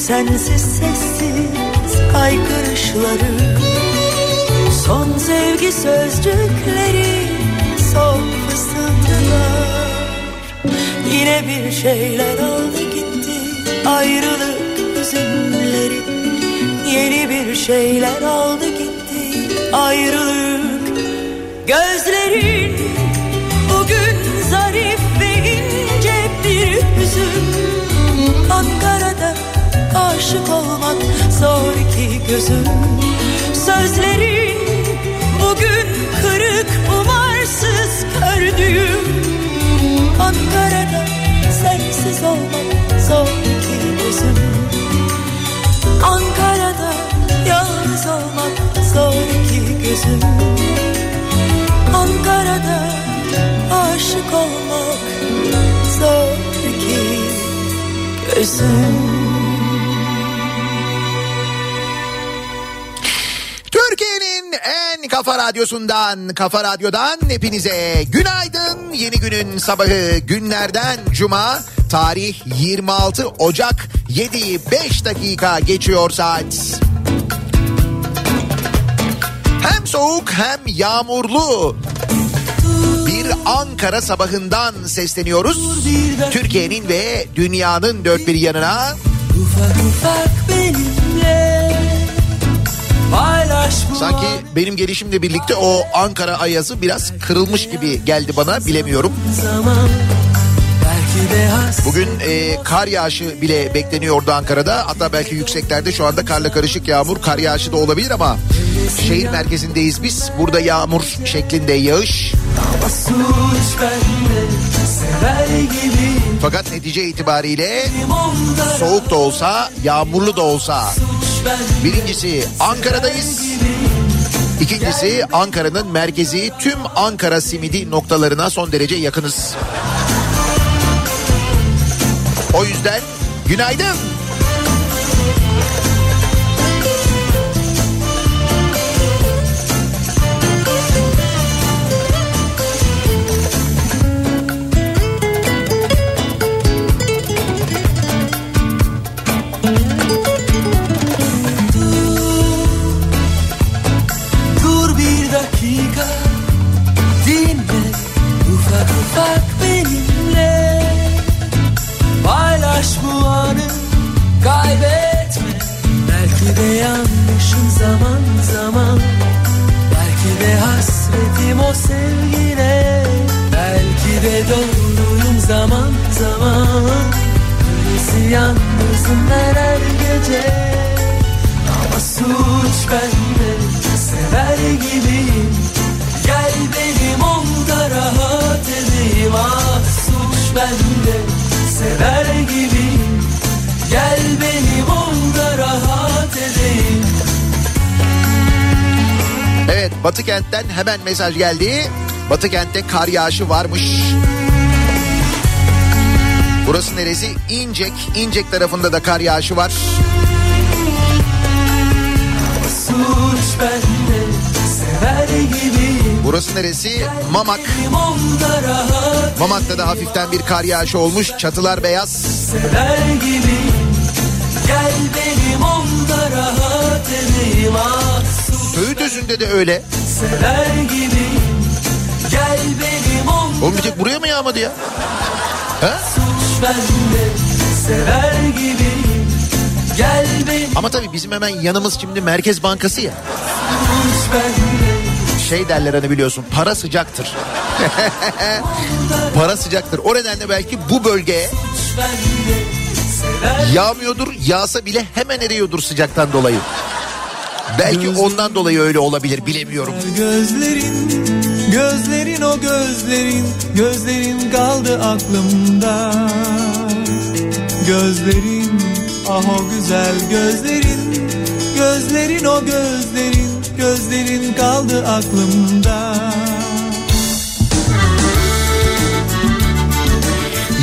Sensiz sessiz kaykırışları Son sevgi sözcükleri son fısıltılar. Yine bir şeyler aldı gitti ayrılık hüzünleri. Yeni bir şeyler aldı gitti ayrılık aşık olmak zor ki gözüm. Sözlerin bugün kırık umarsız kördüğüm Ankara'da sensiz olmak zor ki gözüm. Ankara'da yalnız olmak zor ki gözüm. Ankara'da aşık olmak zor ki gözüm kafa radyosundan, kafa radyodan hepinize günaydın. Yeni günün sabahı günlerden cuma tarih 26 Ocak 7'yi 5 dakika geçiyor saat. Hem soğuk hem yağmurlu bir Ankara sabahından sesleniyoruz. Türkiye'nin ve dünyanın dört bir yanına Ufak ufak benimle Sanki benim gelişimle birlikte o Ankara ayazı biraz kırılmış gibi geldi bana bilemiyorum. Bugün e, kar yağışı bile bekleniyordu Ankara'da. Hatta belki yükseklerde şu anda karla karışık yağmur, kar yağışı da olabilir ama Şehir merkezindeyiz biz. Burada yağmur şeklinde yağış. Fakat netice itibariyle soğuk da olsa, yağmurlu da olsa birincisi Ankara'dayız. İkincisi Ankara'nın merkezi tüm Ankara simidi noktalarına son derece yakınız. O yüzden günaydın. Hemen mesaj geldi. Batı kentte kar yağışı varmış. Burası neresi? İncek. İncek tarafında da kar yağışı var. Suç bende sever gibiyim Burası neresi? Mamak. Mamak'ta da hafiften bir kar yağışı olmuş. Çatılar beyaz. sever gibiyim Gel benim onda rahat edeyim Ah suç Söğütözü'nde de öyle. Sever gibiyim Gel benim onda Oğlum bir tek buraya mı yağmadı ya? Ha? suç bende sever gibiyim Gel benim Ama tabii bizim hemen yanımız şimdi Merkez Bankası ya. suç bende Şey derler hani biliyorsun para sıcaktır. para sıcaktır. O nedenle belki bu bölgeye yağmıyordur. Yağsa bile hemen eriyordur sıcaktan dolayı. Belki ondan dolayı öyle olabilir bilemiyorum. Gözlerin, gözlerin o gözlerin, gözlerin kaldı aklımda. Gözlerin, ah o güzel gözlerin, gözlerin o gözlerin, gözlerin kaldı aklımda.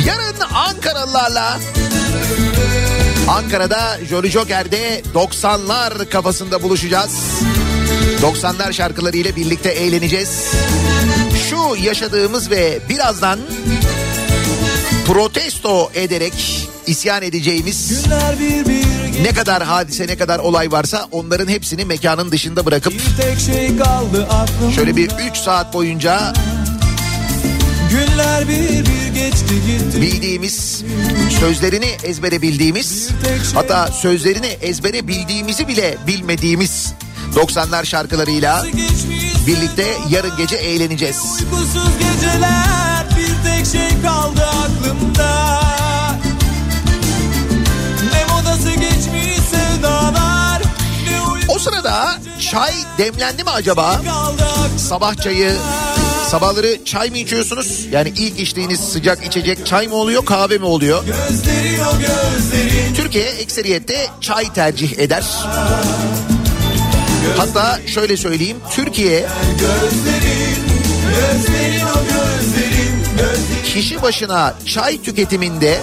Yarın Ankaralılarla Ankara'da Jolly Joker'de 90'lar kafasında buluşacağız. 90'lar şarkıları ile birlikte eğleneceğiz. Şu yaşadığımız ve birazdan protesto ederek isyan edeceğimiz ne kadar hadise ne kadar olay varsa onların hepsini mekanın dışında bırakıp şey şöyle bir 3 saat boyunca Günler bir bir geçti gitti. bildiğimiz sözlerini ezbere bildiğimiz hatta sözlerini ezbere bildiğimizi bile bilmediğimiz 90'lar şarkılarıyla birlikte yarın gece eğleneceğiz. Uykusuz geceler bir tek şey kaldı aklımda Ne modası geçmiş sevdalar Ne uyku O sırada çay demlendi mi acaba? Sabah çayı sabahları çay mı içiyorsunuz? Yani ilk içtiğiniz sıcak içecek çay mı oluyor kahve mi oluyor? Gözlerin o gözlerin Türkiye ekseriyette çay tercih eder. Hatta şöyle söyleyeyim Türkiye Gözlerin Gözlerin gözlerin Gözlerin kişi başına çay tüketiminde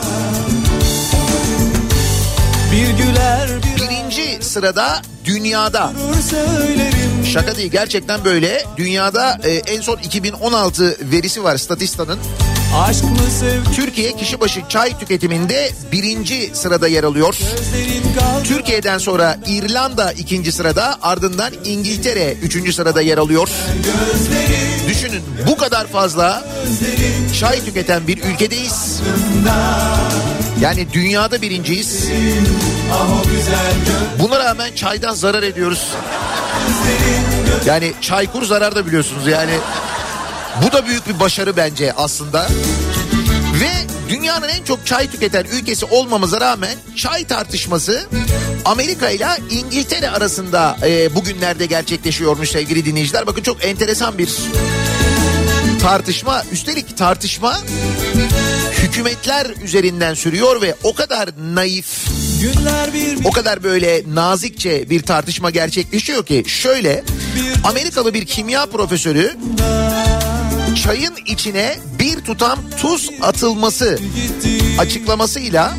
Bir güler bir birinci sırada dünyada. söylerim Şaka değil gerçekten böyle. Dünyada e, en son 2016 verisi var Statista'nın. Türkiye kişi başı çay tüketiminde birinci sırada yer alıyor. Türkiye'den sonra İrlanda ikinci sırada ardından İngiltere üçüncü sırada yer alıyor. Düşünün bu kadar fazla çay tüketen bir ülkedeyiz. Yani dünyada birinciyiz. Buna rağmen çaydan zarar ediyoruz. Yani çaykur zarar da biliyorsunuz yani. Bu da büyük bir başarı bence aslında. Ve Dünyanın en çok çay tüketen ülkesi olmamıza rağmen çay tartışması Amerika ile İngiltere arasında e, bugünlerde gerçekleşiyormuş sevgili dinleyiciler. Bakın çok enteresan bir tartışma. Üstelik tartışma hükümetler üzerinden sürüyor ve o kadar naif, Günler bir bir o kadar böyle nazikçe bir tartışma gerçekleşiyor ki şöyle Amerikalı bir kimya profesörü çayın içine bir tutam tuz atılması açıklamasıyla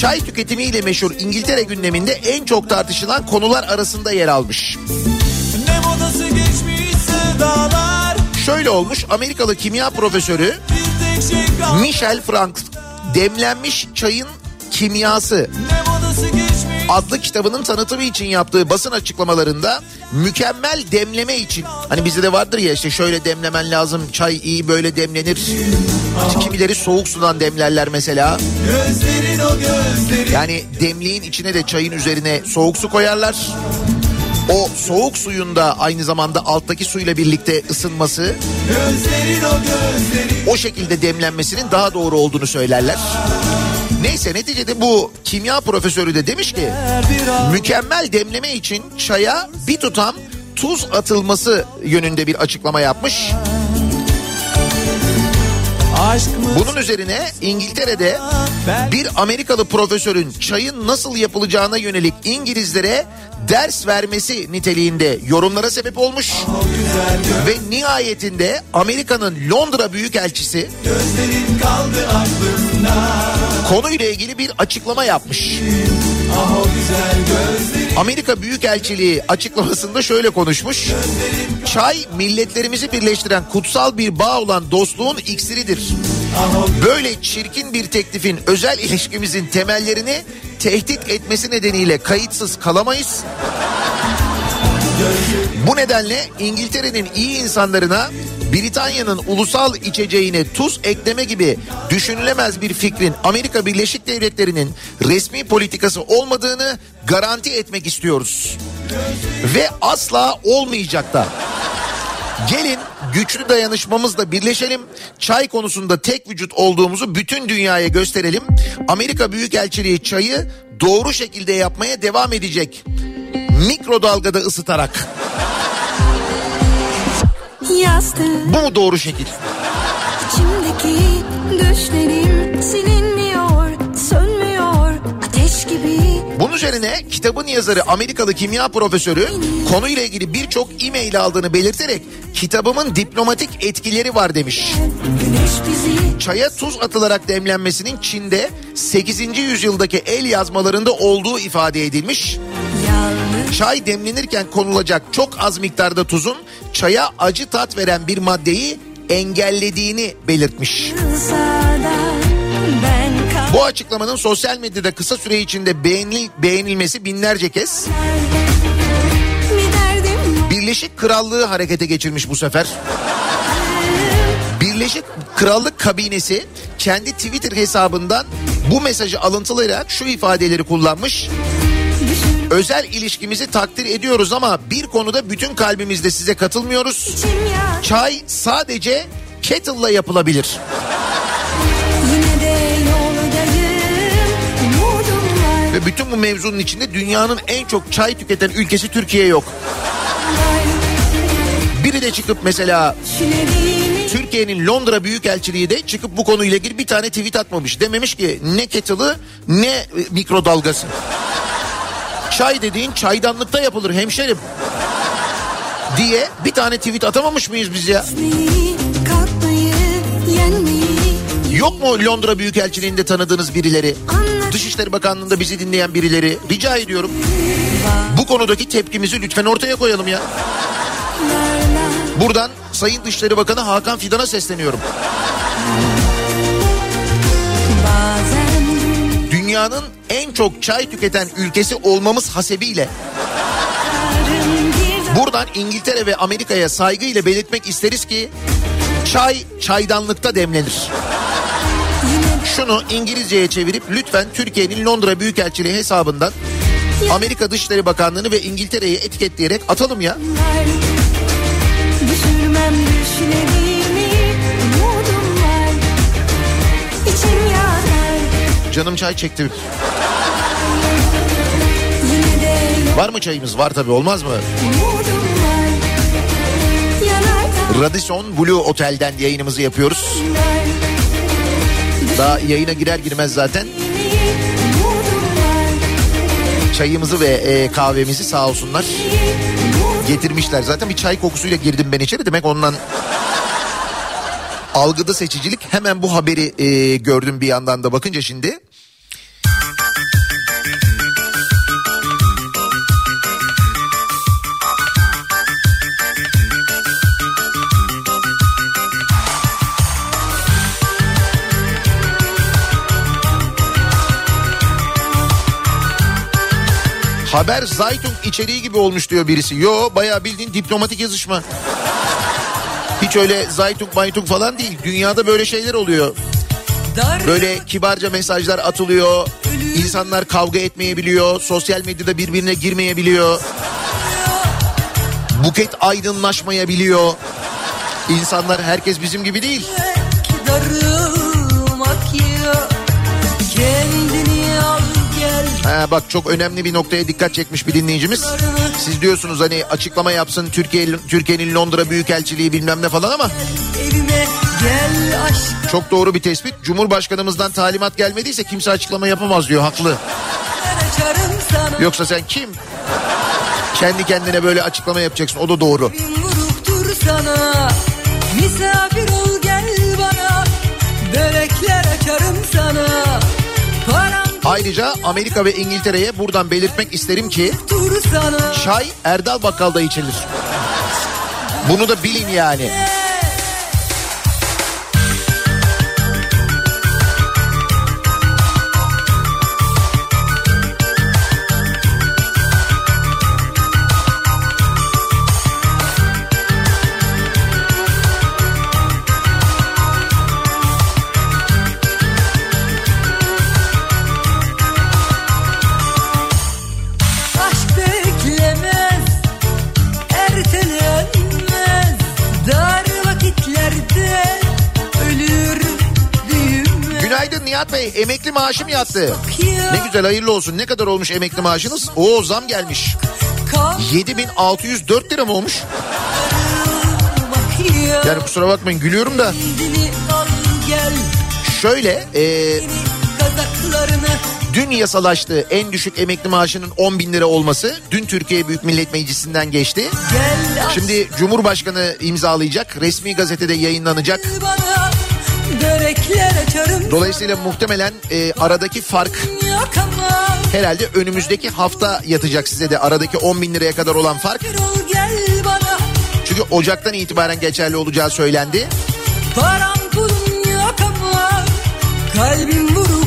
çay tüketimiyle meşhur İngiltere gündeminde en çok tartışılan konular arasında yer almış. ne modası geçmişse dağlar Şöyle olmuş Amerikalı kimya profesörü Michel Frank demlenmiş çayın kimyası adlı kitabının tanıtımı için yaptığı basın açıklamalarında mükemmel demleme için hani bizde de vardır ya işte şöyle demlemen lazım çay iyi böyle demlenir. Kimileri soğuk sudan demlerler mesela. Yani demliğin içine de çayın üzerine soğuk su koyarlar. O soğuk suyun da aynı zamanda alttaki suyla birlikte ısınması Gözlerin o gözlerin o şekilde demlenmesinin daha doğru olduğunu söylerler. Neyse neticede bu kimya profesörü de demiş ki mükemmel demleme için çaya bir tutam tuz atılması yönünde bir açıklama yapmış. Bunun üzerine İngiltere'de bir Amerikalı profesörün çayın nasıl yapılacağına yönelik İngilizlere ders vermesi niteliğinde yorumlara sebep olmuş. Ve nihayetinde Amerika'nın Londra Büyükelçisi konuyla ilgili bir açıklama yapmış. Amerika Büyükelçiliği açıklamasında şöyle konuşmuş. Çay milletlerimizi birleştiren kutsal bir bağ olan dostluğun iksiridir. Böyle çirkin bir teklifin özel ilişkimizin temellerini tehdit etmesi nedeniyle kayıtsız kalamayız. Bu nedenle İngiltere'nin iyi insanlarına Britanya'nın ulusal içeceğine tuz ekleme gibi düşünülemez bir fikrin Amerika Birleşik Devletleri'nin resmi politikası olmadığını garanti etmek istiyoruz. Ve asla olmayacak da. Gelin güçlü dayanışmamızla birleşelim. Çay konusunda tek vücut olduğumuzu bütün dünyaya gösterelim. Amerika Büyükelçiliği çayı doğru şekilde yapmaya devam edecek. Mikrodalgada ısıtarak. Yastığım Bu mu doğru şekil? içimdeki düşlerim silinmiyor, üzerine kitabın yazarı Amerikalı kimya profesörü konuyla ilgili birçok e-mail aldığını belirterek kitabımın diplomatik etkileri var demiş. Çaya tuz atılarak demlenmesinin Çin'de 8. yüzyıldaki el yazmalarında olduğu ifade edilmiş. Çay demlenirken konulacak çok az miktarda tuzun çaya acı tat veren bir maddeyi engellediğini belirtmiş. kal. Bu açıklamanın sosyal medyada kısa süre içinde beğenil, beğenilmesi binlerce kez Birleşik Krallığı harekete geçirmiş bu sefer. Birleşik Krallık kabinesi kendi Twitter hesabından bu mesajı alıntılayarak şu ifadeleri kullanmış. Özel ilişkimizi takdir ediyoruz ama bir konuda bütün kalbimizle size katılmıyoruz. Çay sadece kettle'la yapılabilir. Bütün bu mevzunun içinde dünyanın en çok çay tüketen ülkesi Türkiye yok. Biri de çıkıp mesela Türkiye'nin Londra Büyükelçiliği de çıkıp bu konuyla ilgili bir tane tweet atmamış. Dememiş ki ne kettle'ı ne e, mikrodalgası. Çay dediğin çaydanlıkta yapılır hemşerim. Diye bir tane tweet atamamış mıyız biz ya? Yok mu Londra Büyükelçiliği'nde tanıdığınız birileri? Anlat. Dışişleri Bakanlığı'nda bizi dinleyen birileri. Rica ediyorum. Bu konudaki tepkimizi lütfen ortaya koyalım ya. Buradan Sayın Dışişleri Bakanı Hakan Fidan'a sesleniyorum. Dünyanın en çok çay tüketen ülkesi olmamız hasebiyle buradan İngiltere ve Amerika'ya saygıyla belirtmek isteriz ki çay çaydanlıkta demlenir. Şunu İngilizceye çevirip lütfen Türkiye'nin Londra Büyükelçiliği hesabından Amerika Dışişleri Bakanlığı'nı ve İngiltere'yi etiketleyerek atalım ya. var Düşürmem düşünebilmeyi umudum var canım çay çekti. Var mı çayımız? Var tabii olmaz mı? Radisson Blue Otel'den yayınımızı yapıyoruz. Daha yayına girer girmez zaten çayımızı ve e, kahvemizi sağ olsunlar getirmişler. Zaten bir çay kokusuyla girdim ben içeri demek ondan algıda seçicilik hemen bu haberi e, gördüm bir yandan da bakınca şimdi. Haber Zaytung içeriği gibi olmuş diyor birisi. Yo bayağı bildiğin diplomatik yazışma. Hiç öyle Zaytung Maytung falan değil. Dünyada böyle şeyler oluyor. Böyle kibarca mesajlar atılıyor. İnsanlar kavga etmeyebiliyor. Sosyal medyada birbirine girmeyebiliyor. Buket aydınlaşmayabiliyor. İnsanlar herkes bizim gibi değil. Ha, bak çok önemli bir noktaya dikkat çekmiş bir dinleyicimiz. Siz diyorsunuz hani açıklama yapsın Türkiye Türkiye'nin Londra Büyükelçiliği bilmem ne falan ama çok doğru bir tespit. Cumhurbaşkanımızdan talimat gelmediyse kimse açıklama yapamaz diyor haklı. Yoksa sen kim? Kendi kendine böyle açıklama yapacaksın o da doğru. Misafir ol gel bana Börekler açarım sana Ayrıca Amerika ve İngiltere'ye buradan belirtmek isterim ki çay Erdal Bakkal'da içilir. Bunu da bilin yani. Bey. Emekli maaşım yattı. Ne güzel hayırlı olsun. Ne kadar olmuş emekli maaşınız? Oo zam gelmiş. Kalmak 7604 lira mı olmuş? ya Yani kusura bakmayın gülüyorum da. Şöyle e, dün yasalaştı en düşük emekli maaşının 10 bin lira olması. Dün Türkiye Büyük Millet Meclisi'nden geçti. Şimdi Cumhurbaşkanı imzalayacak. Resmi gazetede yayınlanacak. bana Dolayısıyla muhtemelen e, aradaki fark herhalde önümüzdeki hafta yatacak size de. Aradaki 10 bin liraya kadar olan fark. Çünkü Ocak'tan itibaren geçerli olacağı söylendi. Param pulum yok ama Kalbim vuruktur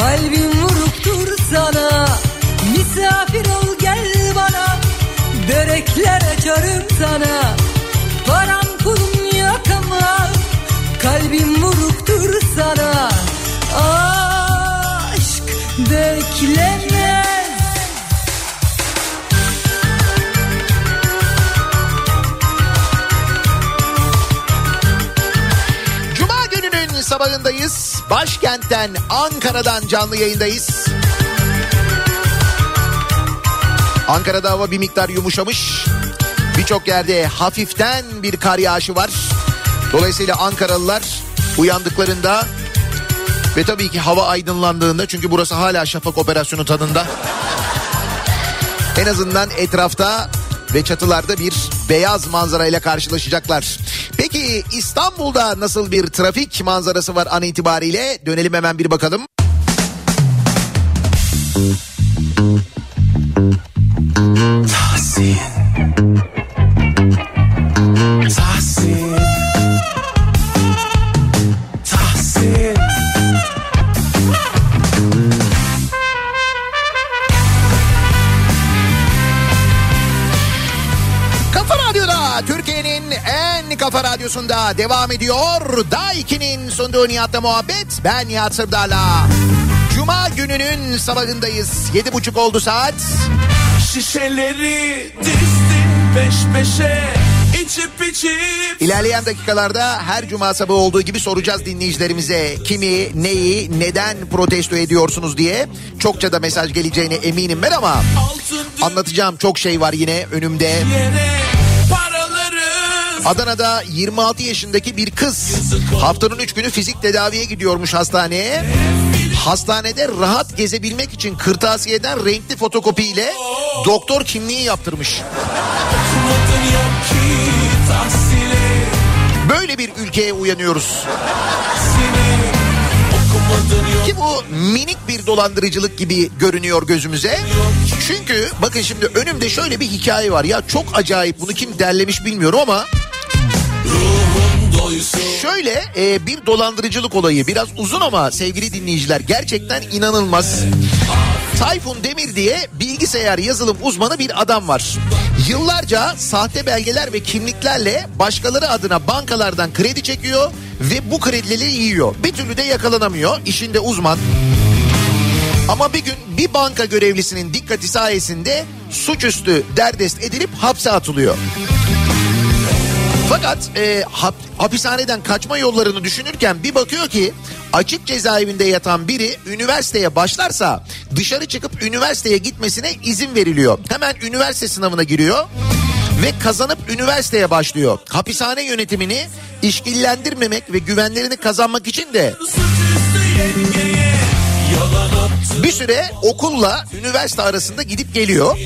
Kalbim vuruktur sana. Misafir ol gel bana. Börekler açarım sana. Param pulum yok ama Kalbim vuruktur sana. Aşk beklemez sabahındayız. Başkentten Ankara'dan canlı yayındayız. Ankara'da hava bir miktar yumuşamış. Birçok yerde hafiften bir kar yağışı var. Dolayısıyla Ankaralılar uyandıklarında ve tabii ki hava aydınlandığında çünkü burası hala şafak operasyonu tadında. En azından etrafta ve çatılarda bir beyaz manzarayla karşılaşacaklar. Peki İstanbul'da nasıl bir trafik manzarası var an itibariyle? Dönelim hemen bir bakalım. Tahsin Kafa Radyosu'nda devam ediyor. Daiki'nin sunduğu Nihat'la muhabbet. Ben Nihat Sırdar'la. Cuma gününün sabahındayız. Yedi buçuk oldu saat. Şişeleri dizdin peş peşe içip içip İlerleyen dakikalarda her cuma sabahı olduğu gibi soracağız dinleyicilerimize kimi, neyi, neden protesto ediyorsunuz diye. Çokça da mesaj geleceğine eminim ben ama altın anlatacağım çok şey var yine önümde. yere Adana'da 26 yaşındaki bir kız haftanın 3 günü fizik tedaviye gidiyormuş hastaneye. Hastanede rahat gezebilmek için kırtasiyeden renkli fotokopiyle doktor kimliği yaptırmış. Böyle bir ülkeye uyanıyoruz. Ki bu minik bir dolandırıcılık gibi görünüyor gözümüze. Çünkü bakın şimdi önümde şöyle bir hikaye var. Ya çok acayip bunu kim derlemiş bilmiyorum ama Şöyle e, bir dolandırıcılık olayı biraz uzun ama sevgili dinleyiciler gerçekten inanılmaz. Tayfun Demir diye bilgisayar yazılım uzmanı bir adam var. Yıllarca sahte belgeler ve kimliklerle başkaları adına bankalardan kredi çekiyor ve bu kredileri yiyor. Bir türlü de yakalanamıyor. İşinde uzman. Ama bir gün bir banka görevlisinin dikkati sayesinde suçüstü derdest edilip hapse atılıyor. Fakat e, hap- hapishaneden kaçma yollarını düşünürken bir bakıyor ki açık cezaevinde yatan biri üniversiteye başlarsa dışarı çıkıp üniversiteye gitmesine izin veriliyor. Hemen üniversite sınavına giriyor ve kazanıp üniversiteye başlıyor. Hapishane yönetimini işkillendirmemek ve güvenlerini kazanmak için de bir süre okulla üniversite arasında gidip geliyor.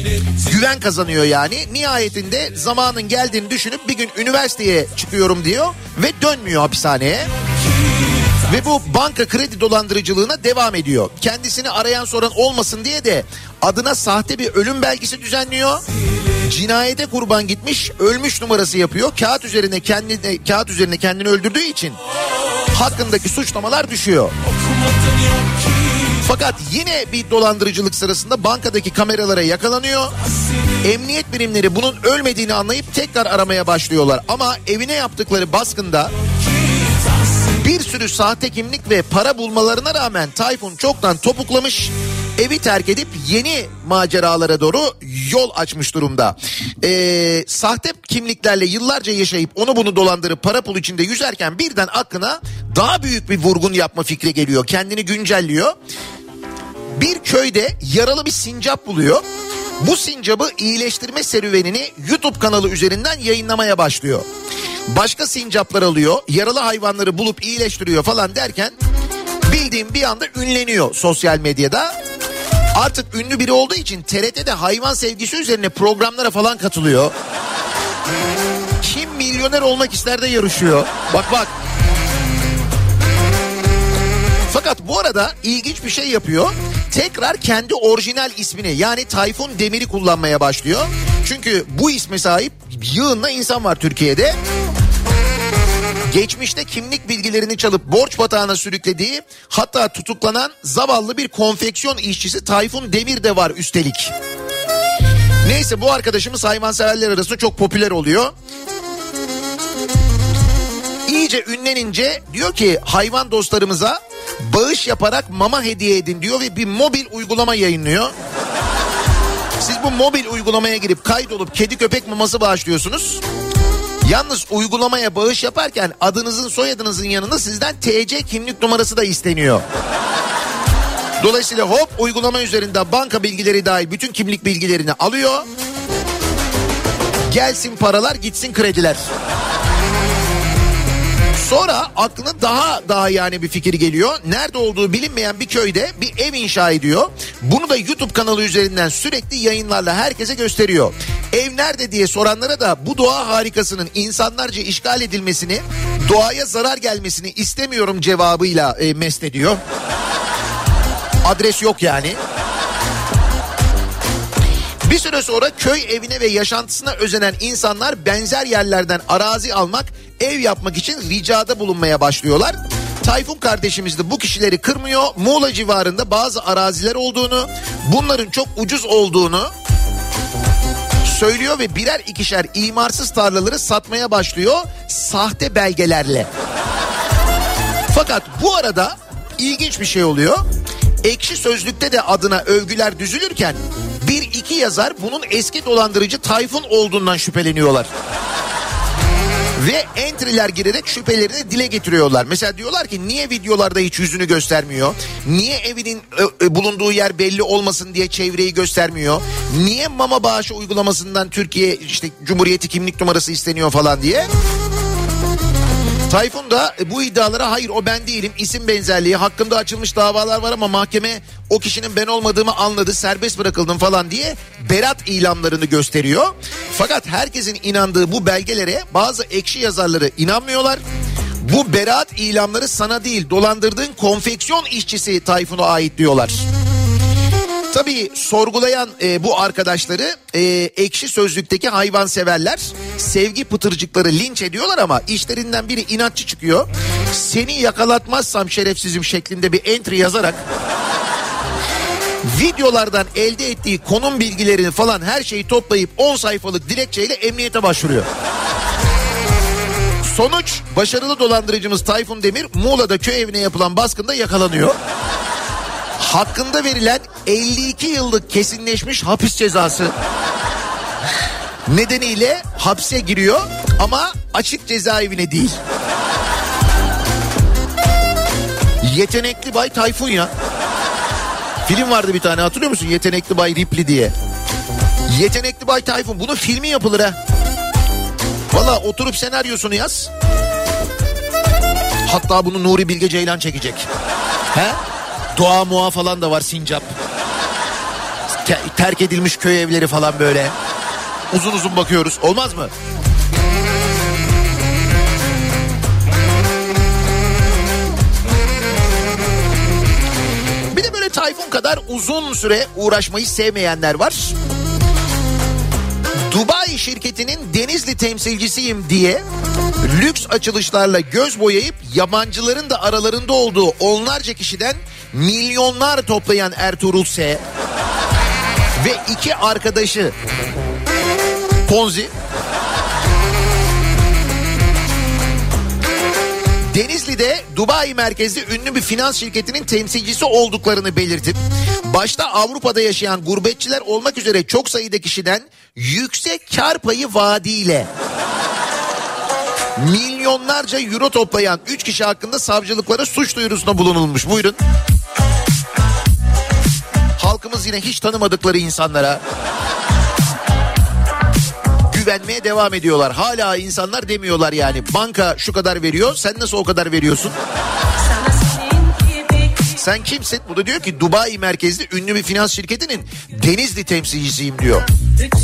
Güven kazanıyor yani. Nihayetinde zamanın geldiğini düşünüp bir gün üniversiteye çıkıyorum diyor ve dönmüyor hapishaneye. Ve bu banka kredi dolandırıcılığına devam ediyor. Kendisini arayan soran olmasın diye de adına sahte bir ölüm belgesi düzenliyor. Cinayete kurban gitmiş, ölmüş numarası yapıyor. Kağıt üzerine kendini kağıt üzerine kendini öldürdüğü için hakkındaki suçlamalar düşüyor. Okumadın yok ki Fakat yine bir dolandırıcılık sırasında bankadaki kameralara yakalanıyor. Emniyet birimleri bunun ölmediğini anlayıp tekrar aramaya başlıyorlar. Ama evine yaptıkları baskında bir sürü sahte kimlik ve para bulmalarına rağmen Tayfun çoktan topuklamış. Evi terk edip yeni maceralara doğru yol açmış durumda. Ee, sahte kimliklerle yıllarca yaşayıp onu bunu dolandırıp para pul içinde yüzerken birden aklına daha büyük bir vurgun yapma fikri geliyor. Kendini güncelliyor bir köyde yaralı bir sincap buluyor. Bu sincabı iyileştirme serüvenini YouTube kanalı üzerinden yayınlamaya başlıyor. Başka sincaplar alıyor, yaralı hayvanları bulup iyileştiriyor falan derken bildiğim bir anda ünleniyor sosyal medyada. Artık ünlü biri olduğu için TRT'de hayvan sevgisi üzerine programlara falan katılıyor. Kim milyoner olmak ister de yarışıyor. Bak bak. Bu arada ilginç bir şey yapıyor. Tekrar kendi orijinal ismini yani Tayfun Demir'i kullanmaya başlıyor. Çünkü bu isme sahip yığınla insan var Türkiye'de. Geçmişte kimlik bilgilerini çalıp borç batağına sürüklediği hatta tutuklanan zavallı bir konfeksiyon işçisi Tayfun Demir de var üstelik. Neyse bu arkadaşımız hayvanseverler arasında çok popüler oluyor. İyice ünlenince diyor ki hayvan dostlarımıza bağış yaparak mama hediye edin diyor ve bir mobil uygulama yayınlıyor. Siz bu mobil uygulamaya girip kaydolup kedi köpek maması bağışlıyorsunuz. Yalnız uygulamaya bağış yaparken adınızın soyadınızın yanında sizden TC kimlik numarası da isteniyor. Dolayısıyla hop uygulama üzerinde banka bilgileri dahil bütün kimlik bilgilerini alıyor. Gelsin paralar gitsin krediler. Sonra aklına daha daha yani bir fikir geliyor. Nerede olduğu bilinmeyen bir köyde bir ev inşa ediyor. Bunu da YouTube kanalı üzerinden sürekli yayınlarla herkese gösteriyor. Ev nerede diye soranlara da bu doğa harikasının insanlarca işgal edilmesini, doğaya zarar gelmesini istemiyorum cevabıyla e, mest ediyor. Adres yok yani. Bir süre sonra köy evine ve yaşantısına özenen insanlar benzer yerlerden arazi almak, ev yapmak için ricada bulunmaya başlıyorlar. Tayfun kardeşimiz de bu kişileri kırmıyor. Muğla civarında bazı araziler olduğunu, bunların çok ucuz olduğunu söylüyor ve birer ikişer imarsız tarlaları satmaya başlıyor sahte belgelerle. Fakat bu arada ilginç bir şey oluyor. Ekşi Sözlük'te de adına övgüler düzülürken bir iki yazar bunun eski dolandırıcı Tayfun olduğundan şüpheleniyorlar. Ve entry'ler girerek şüphelerini dile getiriyorlar. Mesela diyorlar ki niye videolarda hiç yüzünü göstermiyor? Niye evinin ö, ö, bulunduğu yer belli olmasın diye çevreyi göstermiyor? Niye mama bağışı uygulamasından Türkiye işte Cumhuriyeti kimlik numarası isteniyor falan diye? Tayfun da e, bu iddialara hayır o ben değilim isim benzerliği hakkında açılmış davalar var ama mahkeme o kişinin ben olmadığımı anladı serbest bırakıldım falan diye berat ilamlarını gösteriyor. Fakat herkesin inandığı bu belgelere bazı ekşi yazarları inanmıyorlar. Bu beraat ilamları sana değil dolandırdığın konfeksiyon işçisi Tayfun'a ait diyorlar. Tabii sorgulayan e, bu arkadaşları e, ekşi sözlükteki hayvanseverler sevgi pıtırcıkları linç ediyorlar ama işlerinden biri inatçı çıkıyor. Seni yakalatmazsam şerefsizim şeklinde bir entry yazarak videolardan elde ettiği konum bilgilerini falan her şeyi toplayıp 10 sayfalık dilekçeyle emniyete başvuruyor. Sonuç başarılı dolandırıcımız Tayfun Demir Muğla'da köy evine yapılan baskında yakalanıyor hakkında verilen 52 yıllık kesinleşmiş hapis cezası nedeniyle hapse giriyor ama açık cezaevine değil. Yetenekli Bay Tayfun ya. Film vardı bir tane hatırlıyor musun? Yetenekli Bay Ripley diye. Yetenekli Bay Tayfun. Bunun filmi yapılır ha. Valla oturup senaryosunu yaz. Hatta bunu Nuri Bilge Ceylan çekecek. He? Doğa muğa falan da var sincap. Te- terk edilmiş köy evleri falan böyle. Uzun uzun bakıyoruz. Olmaz mı? Bir de böyle Tayfun kadar uzun süre uğraşmayı sevmeyenler var. Dubai şirketinin Denizli temsilcisiyim diye lüks açılışlarla göz boyayıp yabancıların da aralarında olduğu onlarca kişiden milyonlar toplayan Ertuğrul S. ve iki arkadaşı Ponzi Denizli'de Dubai merkezli ünlü bir finans şirketinin temsilcisi olduklarını belirtip başta Avrupa'da yaşayan gurbetçiler olmak üzere çok sayıda kişiden yüksek kar payı vaadiyle milyonlarca euro toplayan 3 kişi hakkında savcılıklara suç duyurusunda bulunulmuş. Buyurun. Halkımız yine hiç tanımadıkları insanlara güvenmeye devam ediyorlar. Hala insanlar demiyorlar yani banka şu kadar veriyor sen nasıl o kadar veriyorsun? Sen kimsin? Bu da diyor ki Dubai merkezli ünlü bir finans şirketinin Denizli temsilcisiyim diyor.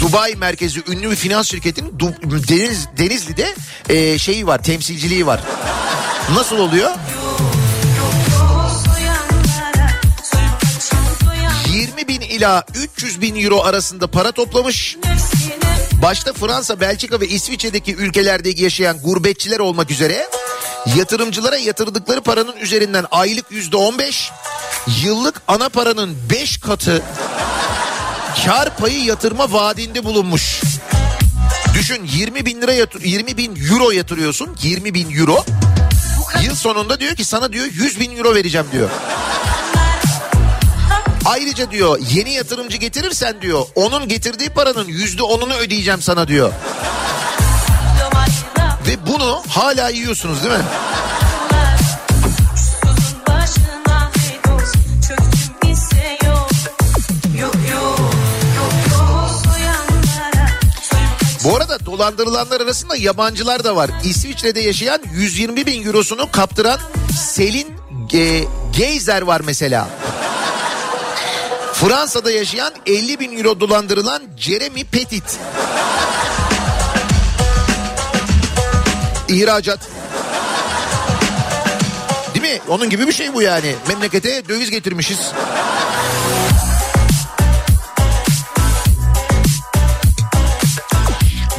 Dubai merkezli ünlü bir finans şirketinin Du- Deniz, Denizli'de e, şeyi var temsilciliği var. Nasıl oluyor? İla 300 bin euro arasında para toplamış. Başta Fransa, Belçika ve İsviçre'deki ülkelerde yaşayan gurbetçiler olmak üzere yatırımcılara yatırdıkları paranın üzerinden aylık yüzde on beş, yıllık ana paranın beş katı kar payı yatırma vaadinde bulunmuş. Düşün 20 bin lira yatır, 20 bin euro yatırıyorsun 20 bin euro. Yıl sonunda diyor ki sana diyor 100 bin euro vereceğim diyor. Ayrıca diyor yeni yatırımcı getirirsen diyor onun getirdiği paranın yüzde onunu ödeyeceğim sana diyor. Ve bunu hala yiyorsunuz değil mi? Bu arada dolandırılanlar arasında yabancılar da var. İsviçre'de yaşayan 120 bin eurosunu kaptıran Selin e, Geyzer var mesela. Fransa'da yaşayan 50 bin euro dolandırılan Jeremy Petit. İhracat. Değil mi? Onun gibi bir şey bu yani. Memlekete döviz getirmişiz.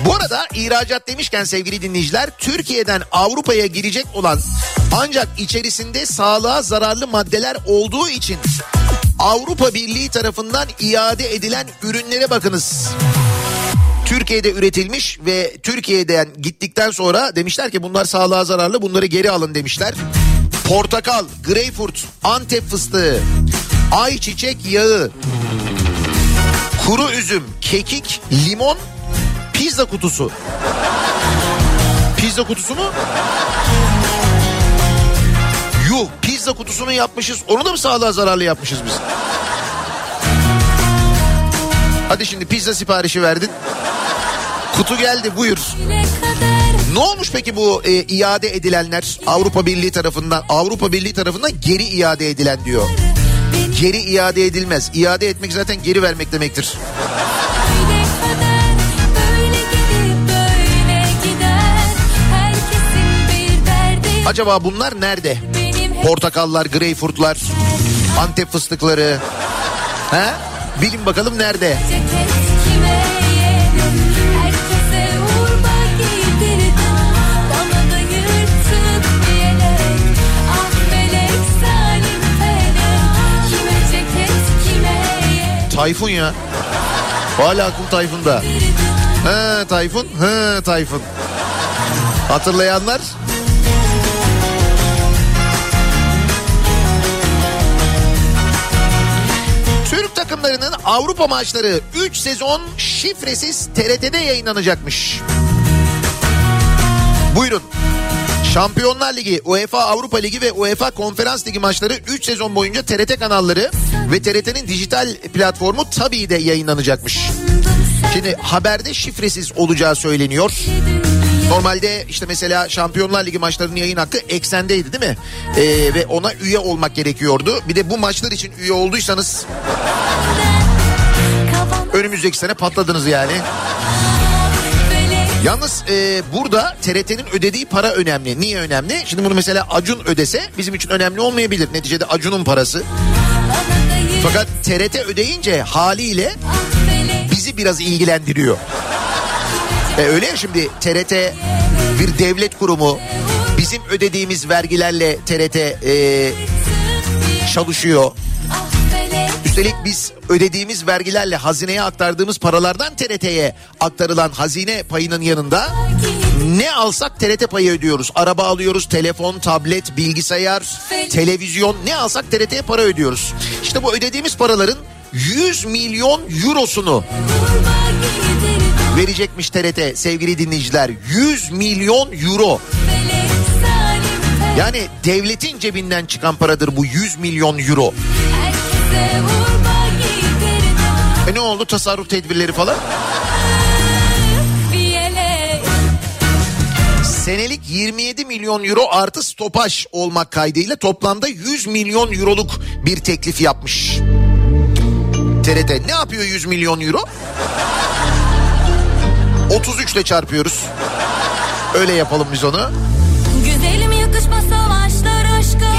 Bu arada ihracat demişken sevgili dinleyiciler Türkiye'den Avrupa'ya girecek olan ancak içerisinde sağlığa zararlı maddeler olduğu için Avrupa Birliği tarafından iade edilen ürünlere bakınız. Türkiye'de üretilmiş ve Türkiye'den gittikten sonra demişler ki bunlar sağlığa zararlı bunları geri alın demişler. Portakal, greyfurt, antep fıstığı, ayçiçek yağı, kuru üzüm, kekik, limon, pizza kutusu. Pizza kutusu mu? Pizza kutusunu yapmışız. Onu da mı sağlığa zararlı yapmışız biz? Hadi şimdi pizza siparişi verdin. Kutu geldi buyur. Ne olmuş peki bu e, iade edilenler Avrupa Birliği tarafından Avrupa Birliği tarafından geri iade edilen diyor. Geri iade edilmez. İade etmek zaten geri vermek demektir. Acaba bunlar nerede? Portakallar, greyfurtlar, antep fıstıkları. He? Bilin bakalım nerede? Tayfun ya. Hala aklım Tayfun'da. He Tayfun, he Tayfun. Hatırlayanlar? Türk takımlarının Avrupa maçları 3 sezon şifresiz TRT'de yayınlanacakmış. Buyurun. Şampiyonlar Ligi, UEFA Avrupa Ligi ve UEFA Konferans Ligi maçları 3 sezon boyunca TRT kanalları ve TRT'nin dijital platformu tabii de yayınlanacakmış. Şimdi haberde şifresiz olacağı söyleniyor. Normalde işte mesela Şampiyonlar Ligi maçlarının yayın hakkı eksendeydi değil mi? Ee, ve ona üye olmak gerekiyordu. Bir de bu maçlar için üye olduysanız önümüzdeki sene patladınız yani. Yalnız e, burada TRT'nin ödediği para önemli. Niye önemli? Şimdi bunu mesela Acun ödese bizim için önemli olmayabilir. Neticede Acun'un parası. Fakat TRT ödeyince haliyle bizi biraz ilgilendiriyor. E öyle ya şimdi TRT bir devlet kurumu bizim ödediğimiz vergilerle TRT e, çalışıyor. Üstelik biz ödediğimiz vergilerle hazineye aktardığımız paralardan TRT'ye aktarılan hazine payının yanında ne alsak TRT payı ödüyoruz. Araba alıyoruz, telefon, tablet, bilgisayar, televizyon ne alsak TRT'ye para ödüyoruz. İşte bu ödediğimiz paraların 100 milyon eurosunu. Verecekmiş TRT sevgili dinleyiciler. 100 milyon euro. Yani devletin cebinden çıkan paradır bu 100 milyon euro. E ne oldu tasarruf tedbirleri falan? Senelik 27 milyon euro artı stopaj olmak kaydıyla toplamda 100 milyon euroluk bir teklif yapmış. TRT ne yapıyor 100 milyon euro? 33 ile çarpıyoruz. Öyle yapalım biz onu. Güzelim yakışmaz savaşlar aşka.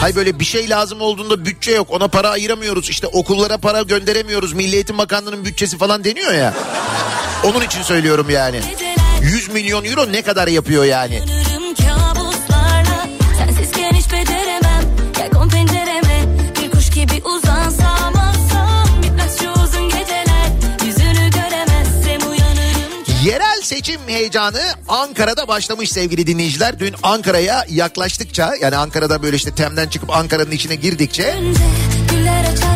Hay böyle bir şey lazım olduğunda bütçe yok. Ona para ayıramıyoruz. İşte okullara para gönderemiyoruz. Milli Eğitim Bakanlığı'nın bütçesi falan deniyor ya. Onun için söylüyorum yani. 100 milyon euro ne kadar yapıyor yani? Heyecanı Ankara'da başlamış sevgili dinleyiciler. Dün Ankara'ya yaklaştıkça yani Ankara'da böyle işte Tem'den çıkıp Ankara'nın içine girdikçe.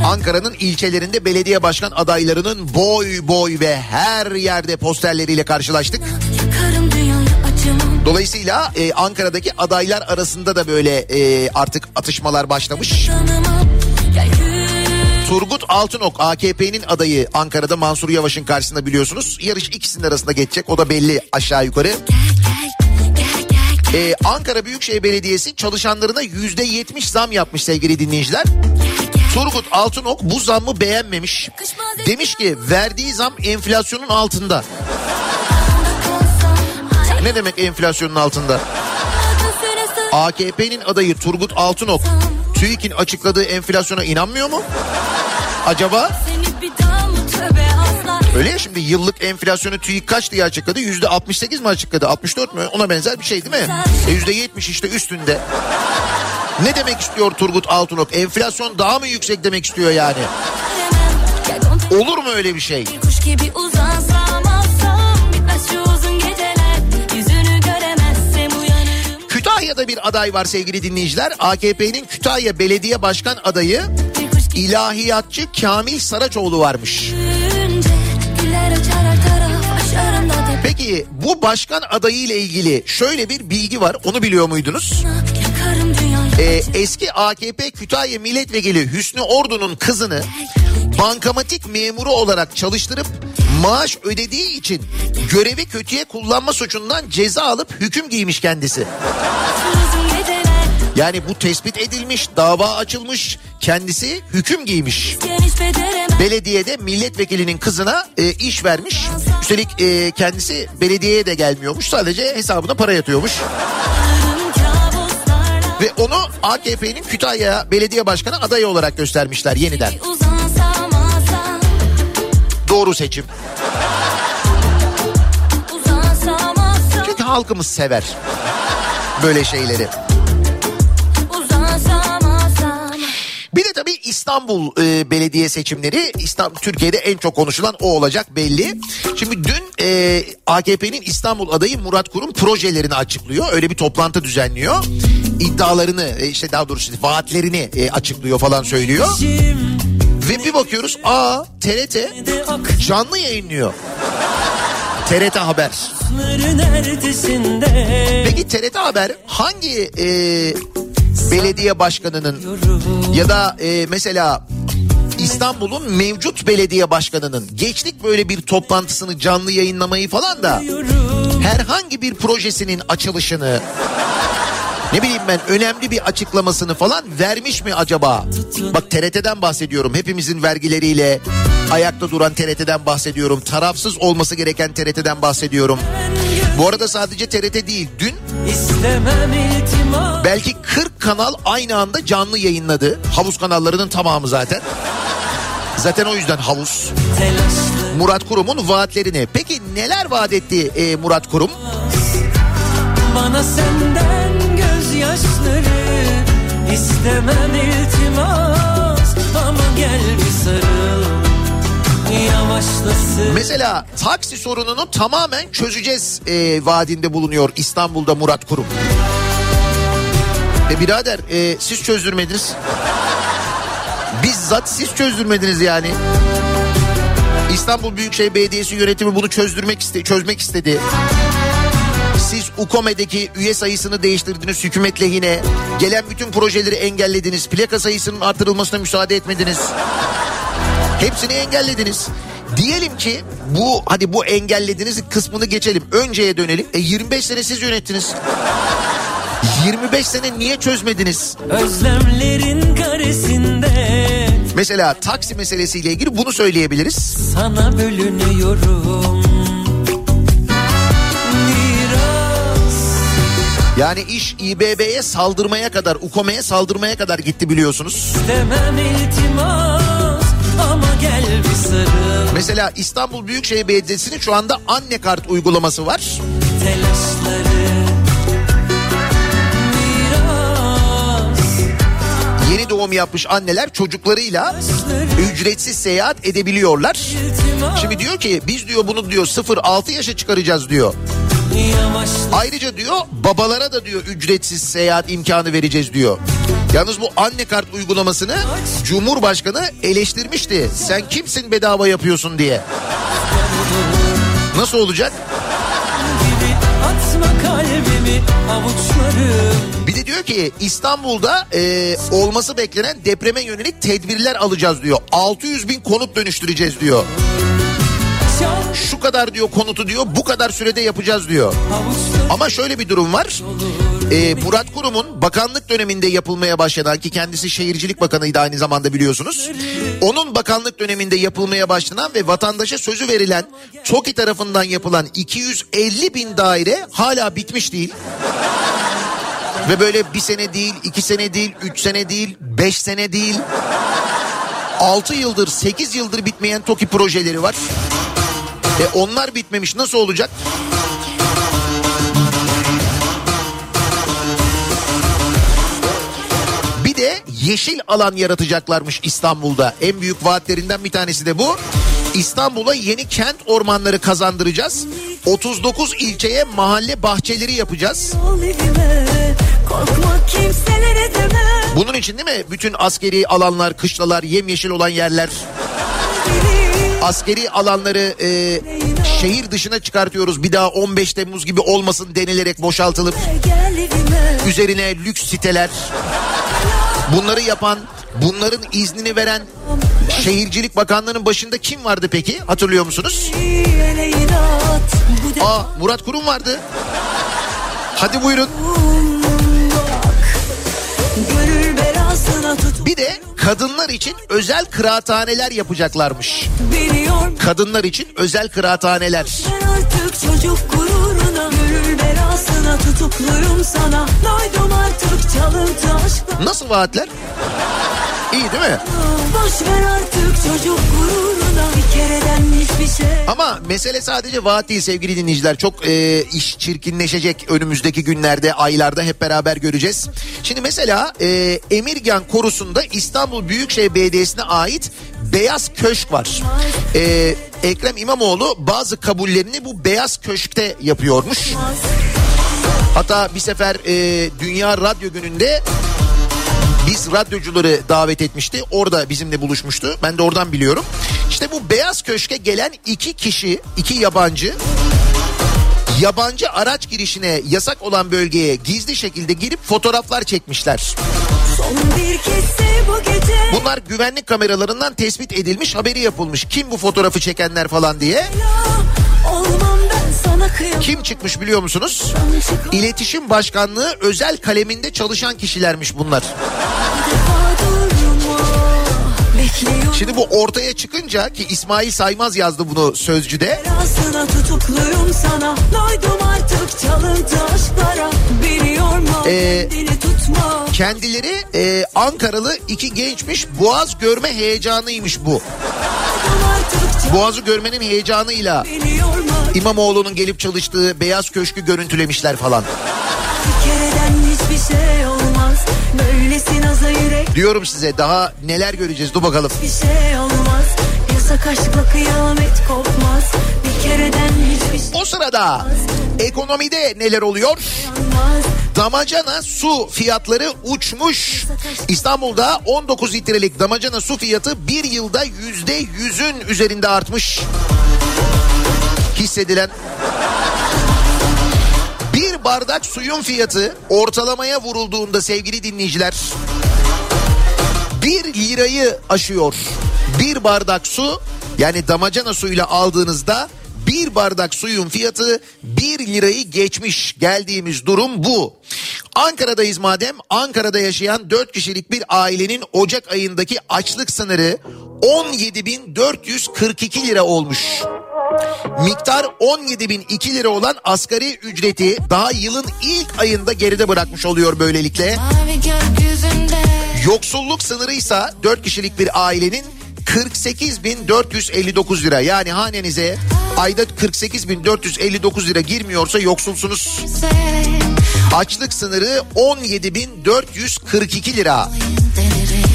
Ankara'nın ilçelerinde belediye başkan adaylarının boy boy ve her yerde posterleriyle karşılaştık. Dolayısıyla e, Ankara'daki adaylar arasında da böyle e, artık atışmalar başlamış. Tanımam. Turgut Altınok AKP'nin adayı Ankara'da Mansur Yavaş'ın karşısında biliyorsunuz. Yarış ikisinin arasında geçecek o da belli aşağı yukarı. Ee, Ankara Büyükşehir Belediyesi çalışanlarına yüzde yetmiş zam yapmış sevgili dinleyiciler. Turgut Altınok bu zammı beğenmemiş. Demiş ki verdiği zam enflasyonun altında. Ne demek enflasyonun altında? AKP'nin adayı Turgut Altınok TÜİK'in açıkladığı enflasyona inanmıyor mu? Acaba? Öyle ya şimdi yıllık enflasyonu TÜİK kaç diye açıkladı? Yüzde 68 mi açıkladı? 64 mü? Ona benzer bir şey değil mi? E yüzde 70 işte üstünde. Ne demek istiyor Turgut Altınok? Enflasyon daha mı yüksek demek istiyor yani? Olur mu öyle bir şey? bir kuş gibi uzansam Kütahya'da bir aday var sevgili dinleyiciler. AKP'nin Kütahya Belediye Başkan adayı ilahiyatçı Kamil Saraçoğlu varmış. Peki bu başkan adayı ile ilgili şöyle bir bilgi var. Onu biliyor muydunuz? Ee, eski AKP Kütahya Milletvekili Hüsnü Ordu'nun kızını bankamatik memuru olarak çalıştırıp maaş ödediği için görevi kötüye kullanma suçundan ceza alıp hüküm giymiş kendisi. Yani bu tespit edilmiş, dava açılmış, kendisi hüküm giymiş. Belediyede milletvekilinin kızına e, iş vermiş. Üstelik e, kendisi belediyeye de gelmiyormuş. Sadece hesabına para yatıyormuş. Ve onu AKP'nin Kütahya Belediye Başkanı adayı olarak göstermişler yeniden. Doğru seçim. Çünkü halkımız sever böyle şeyleri. Bir de tabii İstanbul e, belediye seçimleri İstanbul Türkiye'de en çok konuşulan o olacak belli. Şimdi dün e, AKP'nin İstanbul adayı Murat Kurum projelerini açıklıyor. Öyle bir toplantı düzenliyor. İddialarını e, işte daha doğrusu vaatlerini e, açıklıyor falan söylüyor. Ve bir bakıyoruz aa TRT canlı yayınlıyor. TRT Haber. Peki TRT Haber hangi e, belediye başkanının ya da e, mesela İstanbul'un mevcut belediye başkanının geçtik böyle bir toplantısını canlı yayınlamayı falan da herhangi bir projesinin açılışını ne bileyim ben önemli bir açıklamasını falan vermiş mi acaba? Bak TRT'den bahsediyorum. Hepimizin vergileriyle ayakta duran TRT'den bahsediyorum. Tarafsız olması gereken TRT'den bahsediyorum. Bu arada sadece TRT değil. Dün belki 40 kanal aynı anda canlı yayınladı. Havuz kanallarının tamamı zaten. Zaten o yüzden havuz. Murat Kurum'un vaatlerini. Peki neler vaat etti e, Murat Kurum? bana senden gözyaşları istemem iltimas ama gel bir sarıl Mesela taksi sorununu tamamen çözeceğiz e, vaadinde bulunuyor İstanbul'da Murat Kurum. E birader e, siz çözdürmediniz. Bizzat siz çözdürmediniz yani. İstanbul Büyükşehir Belediyesi yönetimi bunu çözdürmek iste çözmek istedi. Siz UKOME'deki üye sayısını değiştirdiniz hükümet lehine. Gelen bütün projeleri engellediniz. Plaka sayısının artırılmasına müsaade etmediniz. Hepsini engellediniz. Diyelim ki bu hadi bu engellediniz kısmını geçelim. Önceye dönelim. E 25 sene siz yönettiniz. 25 sene niye çözmediniz? özlemlerin karesinde Mesela taksi meselesiyle ilgili bunu söyleyebiliriz. sana bölünüyorum Yani iş İBB'ye saldırmaya kadar, UKOME'ye saldırmaya kadar gitti biliyorsunuz. istemem iltimas ama gel bir sarıl Mesela İstanbul Büyükşehir Belediyesi'nin şu anda anne kart uygulaması var. telaşları Yeni doğum yapmış anneler çocuklarıyla ücretsiz seyahat edebiliyorlar. Şimdi diyor ki biz diyor bunu diyor 0-6 yaşa çıkaracağız diyor. Ayrıca diyor babalara da diyor ücretsiz seyahat imkanı vereceğiz diyor. Yalnız bu anne kart uygulamasını Cumhurbaşkanı eleştirmişti. Sen kimsin bedava yapıyorsun diye. Nasıl olacak? Bir de diyor ki İstanbul'da e, olması beklenen depreme yönelik tedbirler alacağız diyor. 600 bin konut dönüştüreceğiz diyor. Şu kadar diyor konutu diyor bu kadar sürede yapacağız diyor. Ama şöyle bir durum var. Ee, Murat Kurum'un bakanlık döneminde yapılmaya başlanan ki kendisi şehircilik bakanıydı aynı zamanda biliyorsunuz. Onun bakanlık döneminde yapılmaya başlanan ve vatandaşa sözü verilen TOKİ tarafından yapılan 250 bin daire hala bitmiş değil. Ve böyle bir sene değil, iki sene değil, üç sene değil, beş sene değil. Altı yıldır, sekiz yıldır bitmeyen TOKİ projeleri var. E onlar bitmemiş nasıl olacak? Bir de yeşil alan yaratacaklarmış İstanbul'da. En büyük vaatlerinden bir tanesi de bu. İstanbul'a yeni kent ormanları kazandıracağız. 39 ilçeye mahalle bahçeleri yapacağız. Bunun için değil mi? Bütün askeri alanlar, kışlalar, yemyeşil olan yerler. Askeri alanları e, şehir dışına çıkartıyoruz. Bir daha 15 Temmuz gibi olmasın denilerek boşaltılıp üzerine lüks siteler. Bunları yapan, bunların iznini veren Şehircilik Bakanlığı'nın başında kim vardı peki? Hatırlıyor musunuz? Aa Murat Kurum vardı. Hadi buyurun. Bir de kadınlar için özel kıraathaneler yapacaklarmış. Kadınlar için özel kıraathaneler. Nasıl vaatler? İyi değil mi? Boş ver artık çocuk gururuna Bir kereden hiçbir şey Ama mesele sadece vaat değil sevgili dinleyiciler. Çok e, iş çirkinleşecek önümüzdeki günlerde, aylarda hep beraber göreceğiz. Şimdi mesela e, Emirgan Korusu'nda İstanbul Büyükşehir Belediyesi'ne ait Beyaz Köşk var. E, Ekrem İmamoğlu bazı kabullerini bu Beyaz Köşk'te yapıyormuş. Hatta bir sefer e, Dünya Radyo Günü'nde biz radyocuları davet etmişti. Orada bizimle buluşmuştu. Ben de oradan biliyorum. İşte bu Beyaz Köşk'e gelen iki kişi, iki yabancı yabancı araç girişine yasak olan bölgeye gizli şekilde girip fotoğraflar çekmişler. Bu gece Bunlar güvenlik kameralarından tespit edilmiş, haberi yapılmış. Kim bu fotoğrafı çekenler falan diye. Kim çıkmış biliyor musunuz? İletişim Başkanlığı özel kaleminde çalışan kişilermiş bunlar. Şimdi bu ortaya çıkınca ki İsmail Saymaz yazdı bunu sözcüde. Tutukluyum sana Doydum artık çalıntı aşklara Biliyor tutma Kendileri e, Ankaralı iki gençmiş. Boğaz görme heyecanıymış bu. Boğazı görmenin heyecanıyla İmamoğlu'nun gelip çalıştığı Beyaz Köşk'ü görüntülemişler falan. hiçbir şey olmaz Diyorum size daha neler göreceğiz dur bakalım. bir şey olmaz Yasak aşkla kıyamet kopmaz Bir O sırada ekonomide neler oluyor? Damacana su fiyatları uçmuş. İstanbul'da 19 litrelik damacana su fiyatı bir yılda yüzde yüzün üzerinde artmış. Hissedilen. Bir bardak suyun fiyatı ortalamaya vurulduğunda sevgili dinleyiciler 1 lirayı aşıyor. Bir bardak su yani damacana suyuyla aldığınızda bir bardak suyun fiyatı 1 lirayı geçmiş. Geldiğimiz durum bu. Ankara'dayız madem. Ankara'da yaşayan 4 kişilik bir ailenin Ocak ayındaki açlık sınırı 17.442 lira olmuş. Miktar 17.002 lira olan asgari ücreti daha yılın ilk ayında geride bırakmış oluyor böylelikle. Yoksulluk sınırı ise 4 kişilik bir ailenin 48.459 lira. Yani hanenize ayda 48.459 lira girmiyorsa yoksulsunuz. Açlık sınırı 17.442 lira. delirir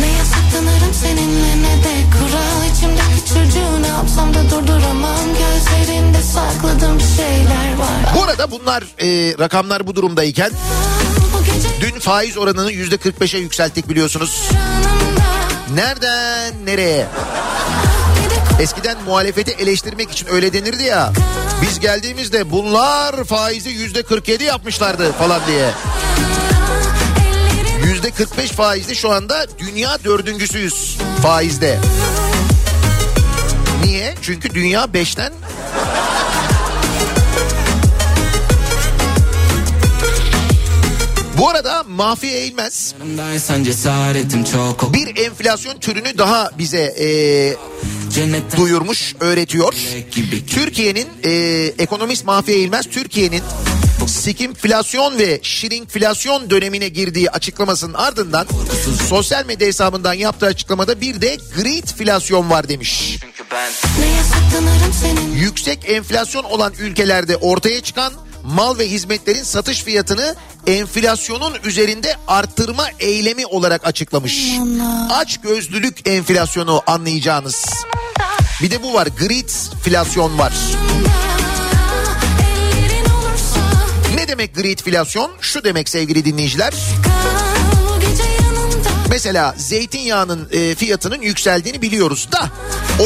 Ne yasaklanırım seninle ne de kural içimdeki çocuğu ne yapsam da durduramam Gözlerinde sakladığım bir şeyler var Bu arada bunlar e, rakamlar bu durumdayken dün faiz oranını %45'e yükselttik biliyorsunuz. yanımda Nereden nereye? Eskiden muhalefeti eleştirmek için öyle denirdi ya. Biz geldiğimizde bunlar faizi yüzde 47 yapmışlardı falan diye. Yüzde 45 faizli şu anda dünya dördüncüsüyüz faizde. Niye? Çünkü dünya 5'ten Bu arada Mahfi Eğilmez. Bir enflasyon türünü daha bize e, duyurmuş, öğretiyor. Türkiye'nin e, ekonomist Mahfi Eğilmez. Türkiye'nin sikimflasyon ve şirinflasyon dönemine girdiği açıklamasının ardından sosyal medya hesabından yaptığı açıklamada bir de gridflasyon var demiş. Yüksek enflasyon olan ülkelerde ortaya çıkan mal ve hizmetlerin satış fiyatını enflasyonun üzerinde arttırma eylemi olarak açıklamış. Aç gözlülük enflasyonu anlayacağınız. Bir de bu var gridflasyon var. Ne demek gridflasyon? Şu demek sevgili dinleyiciler. kal Mesela zeytinyağının e, fiyatının yükseldiğini biliyoruz da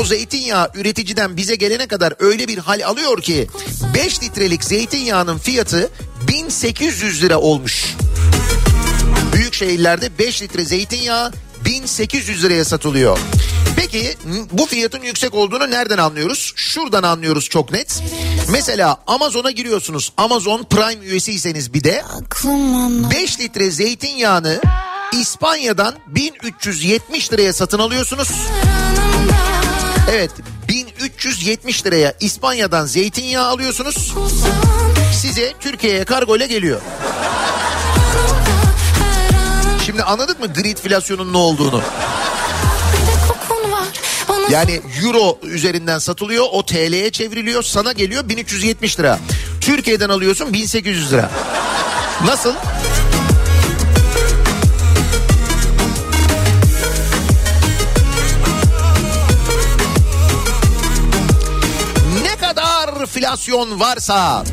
o zeytinyağı üreticiden bize gelene kadar öyle bir hal alıyor ki 5 litrelik zeytinyağının fiyatı 1800 lira olmuş. Büyük şehirlerde 5 litre zeytinyağı 1800 liraya satılıyor. Peki bu fiyatın yüksek olduğunu nereden anlıyoruz? Şuradan anlıyoruz çok net. Mesela Amazon'a giriyorsunuz. Amazon Prime üyesiyseniz bir de aklım 5 litre zeytinyağını İspanya'dan 1370 liraya satın alıyorsunuz. Evet 1370 liraya İspanya'dan zeytinyağı alıyorsunuz. Size Türkiye'ye kargo ile geliyor. Şimdi anladık mı gridflasyonun ne olduğunu? Yani euro üzerinden satılıyor o TL'ye çevriliyor sana geliyor 1370 lira. Türkiye'den alıyorsun 1800 lira. Nasıl? Ne enflasyon varsa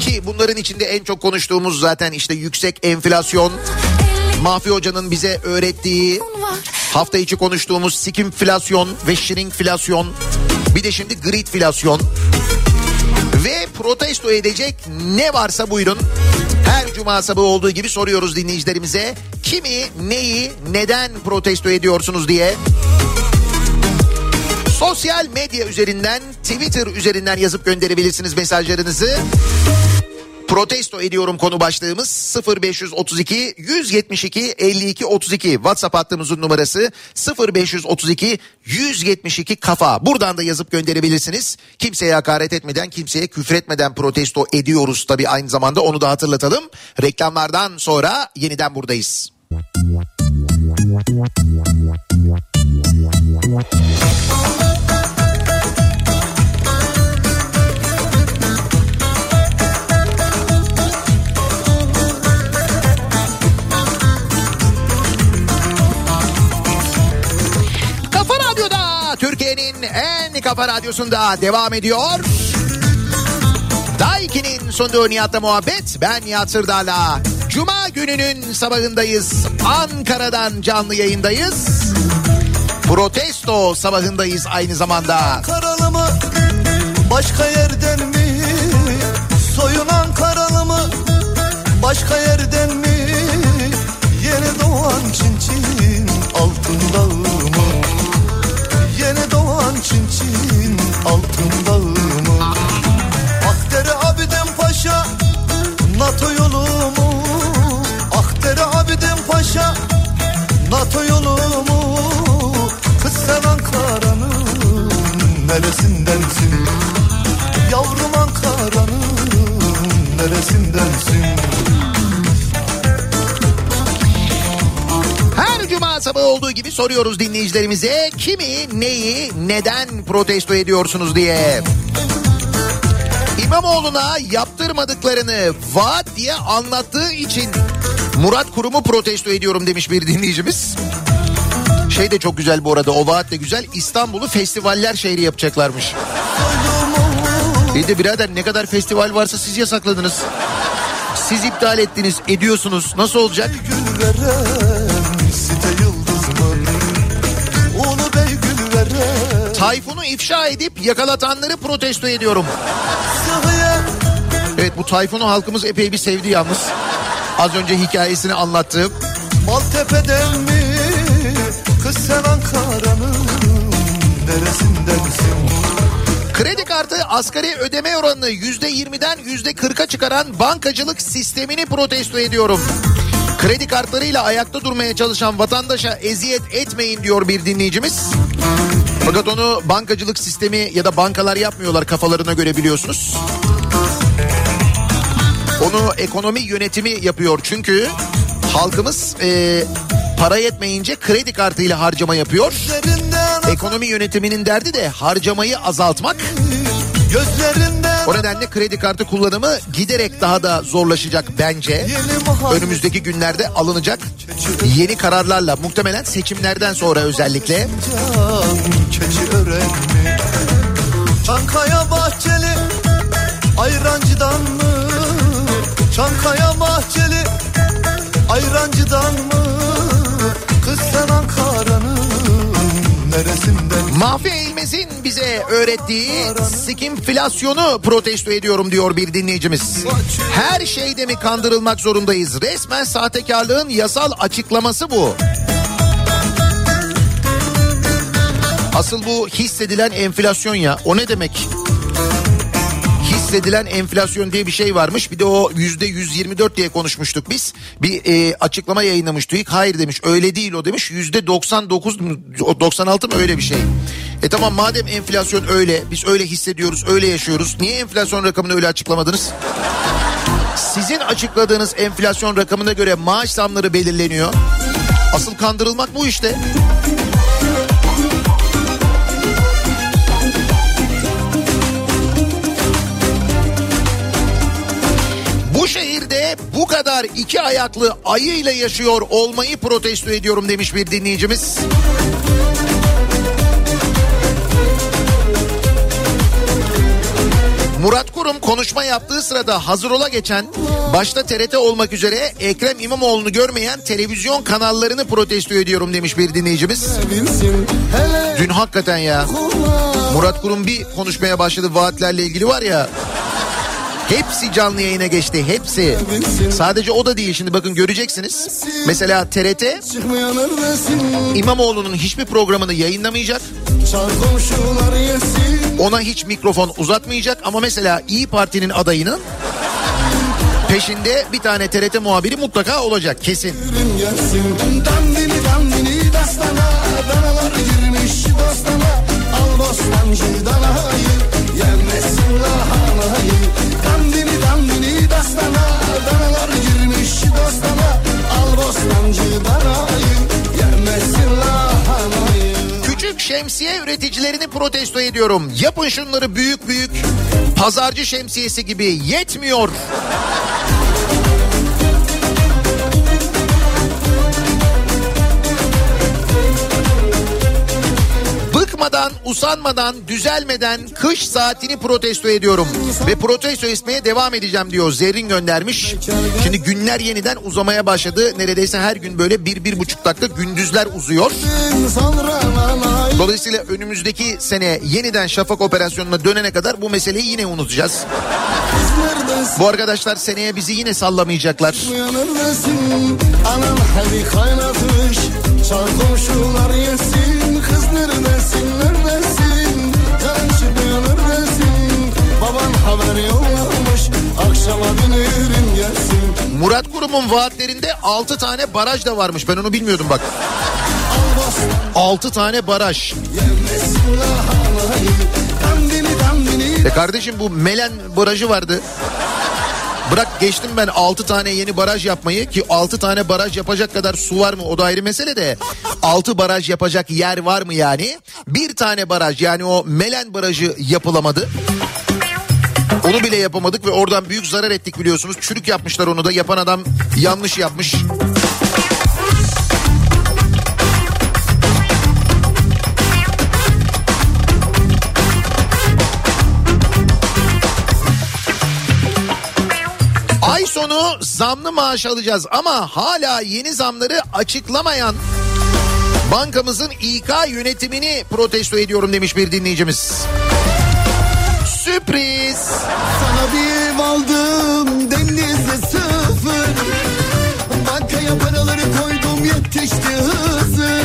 ki bunların içinde en çok konuştuğumuz zaten işte yüksek enflasyon, Mahfi Hoca'nın bize öğrettiği hafta içi konuştuğumuz skimflasyon ve shrinkflasyon bir de şimdi gridflasyon ve protesto edecek ne varsa buyurun. Her cuma sabahı olduğu gibi soruyoruz dinleyicilerimize kimi, neyi, neden protesto ediyorsunuz diye. Sosyal medya üzerinden, Twitter üzerinden yazıp gönderebilirsiniz mesajlarınızı. Protesto ediyorum konu başlığımız 0532 172 52 32 WhatsApp hattımızın numarası 0532 172 kafa. Buradan da yazıp gönderebilirsiniz. Kimseye hakaret etmeden, kimseye küfretmeden protesto ediyoruz tabii aynı zamanda onu da hatırlatalım. Reklamlardan sonra yeniden buradayız. Kafa kafa radyosunda devam ediyor. Daiki'nin sunduğu Nihat'la muhabbet ben Nihat Sırdar'la. Cuma gününün sabahındayız. Ankara'dan canlı yayındayız. Protesto sabahındayız aynı zamanda. Karalı mı başka yerden mi soyunan karalı mı başka yerden mi yeni doğan soruyoruz dinleyicilerimize kimi, neyi, neden protesto ediyorsunuz diye. İmamoğlu'na yaptırmadıklarını vaat diye anlattığı için Murat Kurum'u protesto ediyorum demiş bir dinleyicimiz. Şey de çok güzel bu arada o vaat de güzel İstanbul'u festivaller şehri yapacaklarmış. İyi de birader ne kadar festival varsa siz yasakladınız. Siz iptal ettiniz ediyorsunuz nasıl olacak? Veren Tayfun'u ifşa edip yakalatanları protesto ediyorum. Evet bu Tayfun'u halkımız epey bir sevdi yalnız. Az önce hikayesini anlattığım. Maltepe'den mi Kız sen Ankara'nın neresindensin Kredi kartı asgari ödeme oranını yüzde yirmiden yüzde kırka çıkaran bankacılık sistemini protesto ediyorum. Kredi kartlarıyla ayakta durmaya çalışan vatandaşa eziyet etmeyin diyor bir dinleyicimiz. Fakat onu bankacılık sistemi ya da bankalar yapmıyorlar kafalarına göre biliyorsunuz. Onu ekonomi yönetimi yapıyor çünkü halkımız e, para yetmeyince kredi kartıyla harcama yapıyor. Ekonomi yönetiminin derdi de harcamayı azaltmak. Gözlerinden O nedenle kredi kartı kullanımı giderek daha da zorlaşacak bence. Önümüzdeki günlerde alınacak yeni kararlarla muhtemelen seçimlerden sonra özellikle. Çankaya bahçeli ayrancıdan mı Çankaya bahçeli ayrancıdan mı Kız sen Ankara'nın Mahfi Eğilmez'in bize öğrettiği skimflasyonu protesto ediyorum diyor bir dinleyicimiz. Her şeyde mi kandırılmak zorundayız? Resmen sahtekarlığın yasal açıklaması bu. Asıl bu hissedilen enflasyon ya. O ne demek? Hissedilen enflasyon diye bir şey varmış. Bir de o yüzde 124 diye konuşmuştuk biz. Bir e, açıklama yayınlamış TÜİK. Hayır demiş öyle değil o demiş. Yüzde 99 mu 96 mı öyle bir şey. E tamam madem enflasyon öyle biz öyle hissediyoruz öyle yaşıyoruz. Niye enflasyon rakamını öyle açıklamadınız? Sizin açıkladığınız enflasyon rakamına göre maaş zamları belirleniyor. Asıl kandırılmak bu işte. Bu kadar iki ayaklı ayıyla yaşıyor olmayı protesto ediyorum demiş bir dinleyicimiz. Murat Kurum konuşma yaptığı sırada hazır ola geçen başta TRT olmak üzere Ekrem İmamoğlu'nu görmeyen televizyon kanallarını protesto ediyorum demiş bir dinleyicimiz. Dün hakikaten ya Murat Kurum bir konuşmaya başladı vaatlerle ilgili var ya Hepsi canlı yayına geçti hepsi. Sadece o da değil şimdi bakın göreceksiniz. Mesela TRT İmamoğlu'nun hiçbir programını yayınlamayacak. Ona hiç mikrofon uzatmayacak ama mesela İyi Parti'nin adayının peşinde bir tane TRT muhabiri mutlaka olacak kesin. Danalar girmiş Danalar girmiş bostana Al bostancı danayı Yenmesin lahanayı Küçük şemsiye üreticilerini protesto ediyorum. Yapın şunları büyük büyük. Pazarcı şemsiyesi gibi yetmiyor. Bıkmadan, usanmadan, düzelmeden kış saatini protesto ediyorum. Ve protesto etmeye devam edeceğim diyor. Zerrin göndermiş. Şimdi günler yeniden uzamaya başladı. Neredeyse her gün böyle bir, bir buçuk dakika gündüzler uzuyor. Dolayısıyla önümüzdeki sene yeniden şafak operasyonuna dönene kadar bu meseleyi yine unutacağız. Bu arkadaşlar seneye bizi yine sallamayacaklar. Anam hadi kaynatmış Çar komşular yesin Kız neredesin Murat Kurum'un vaatlerinde 6 tane baraj da varmış. Ben onu bilmiyordum bak. Al bastan 6 tane baraj. E kardeşim bu Melen barajı vardı. Bırak geçtim ben 6 tane yeni baraj yapmayı ki 6 tane baraj yapacak kadar su var mı o da ayrı mesele de 6 baraj yapacak yer var mı yani? Bir tane baraj yani o Melen barajı yapılamadı. Onu bile yapamadık ve oradan büyük zarar ettik biliyorsunuz. Çürük yapmışlar onu da yapan adam yanlış yapmış. Ay sonu zamlı maaş alacağız ama hala yeni zamları açıklamayan bankamızın İK yönetimini protesto ediyorum demiş bir dinleyicimiz. Sürpriz. Sana bir ev aldım denizde sıfır Bankaya paraları koydum yetişti hızır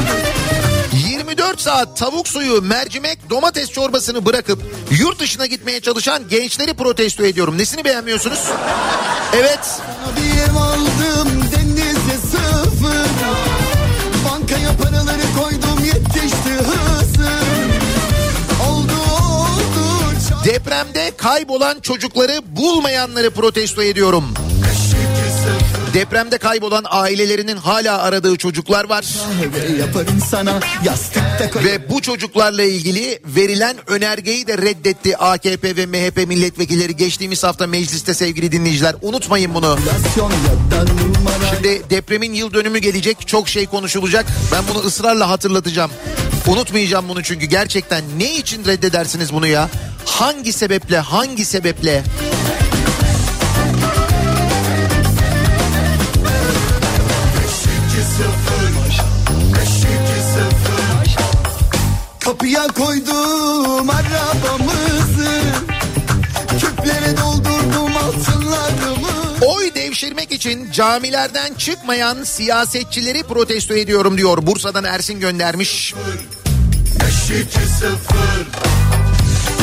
24 saat tavuk suyu, mercimek, domates çorbasını bırakıp yurt dışına gitmeye çalışan gençleri protesto ediyorum. Nesini beğenmiyorsunuz? Evet. Sana bir ev aldım Depremde kaybolan çocukları bulmayanları protesto ediyorum. Depremde kaybolan ailelerinin hala aradığı çocuklar var. Sana. Ve bu çocuklarla ilgili verilen önergeyi de reddetti AKP ve MHP milletvekilleri geçtiğimiz hafta mecliste sevgili dinleyiciler. Unutmayın bunu. Şimdi depremin yıl dönümü gelecek çok şey konuşulacak. Ben bunu ısrarla hatırlatacağım. Unutmayacağım bunu çünkü gerçekten ne için reddedersiniz bunu ya? Hangi sebeple hangi sebeple? Kapıya koydum arabamızı Küplere doldurdum altınlarımı Oy devşirmek için camilerden çıkmayan siyasetçileri protesto ediyorum diyor. Bursa'dan Ersin göndermiş.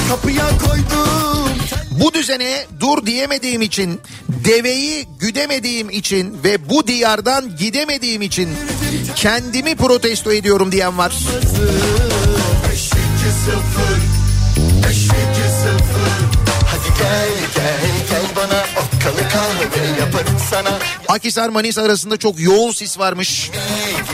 Kapıya koydum Bu düzene dur diyemediğim için, deveyi güdemediğim için ve bu diyardan gidemediğim için kendimi protesto ediyorum diyen var. Hadi gel gel gel bana okkalı kahve yaparım sana Akisar Manisa arasında çok yoğun sis varmış.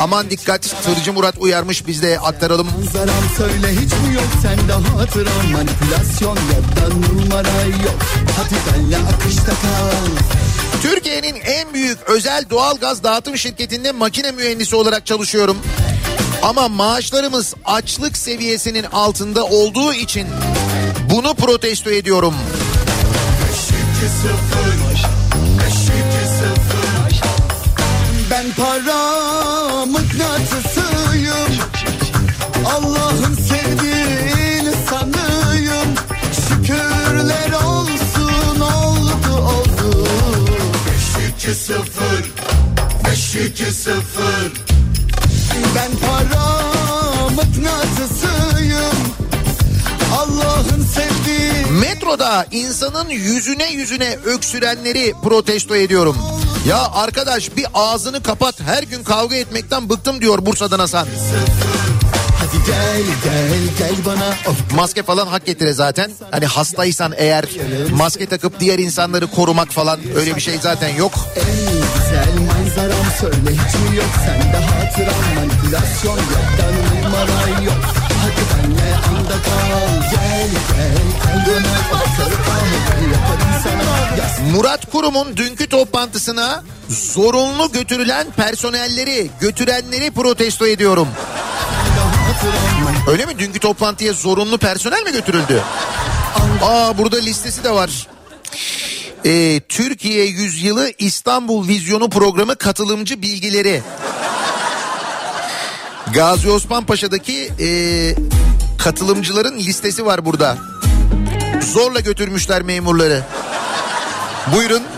Aman dikkat Tırcı Murat uyarmış biz de aktaralım. Zaram söyle hiç mi yok sende hatıram Manipülasyon ya da numara yok Hadi benle akışta kal Türkiye'nin en büyük özel doğal gaz dağıtım şirketinde makine mühendisi olarak çalışıyorum. Ama maaşlarımız açlık seviyesinin altında olduğu için bunu protesto ediyorum. Ben para mıknatısıyım. Allah'ın sevdiği insanıyım Şükürler olsun oldu oldu. 5-2-0 5-2-0 Ben para mıknatısıyım Allah'ın sevdiği Metroda insanın yüzüne yüzüne öksürenleri protesto ediyorum. Ya arkadaş bir ağzını kapat her gün kavga etmekten bıktım diyor Bursa'dan Hasan. Hadi gel gel gel bana Maske falan hak getire zaten. Hani hastaysan eğer maske takıp diğer insanları korumak falan öyle bir şey zaten yok. En güzel manzaram söyle hiç mi yok sende hatıram manipülasyon yok da numara yok Hadi benle anda kal gel gel gel bakır kahve yaparım sana Murat Kurum'un dünkü toplantısına zorunlu götürülen personelleri, götürenleri protesto ediyorum. Öyle mi? Dünkü toplantıya zorunlu personel mi götürüldü? Aa burada listesi de var. Ee, Türkiye Yüzyılı İstanbul Vizyonu Programı katılımcı bilgileri. Gazi Osman Paşa'daki e, katılımcıların listesi var burada. Zorla götürmüşler memurları. Buyurun.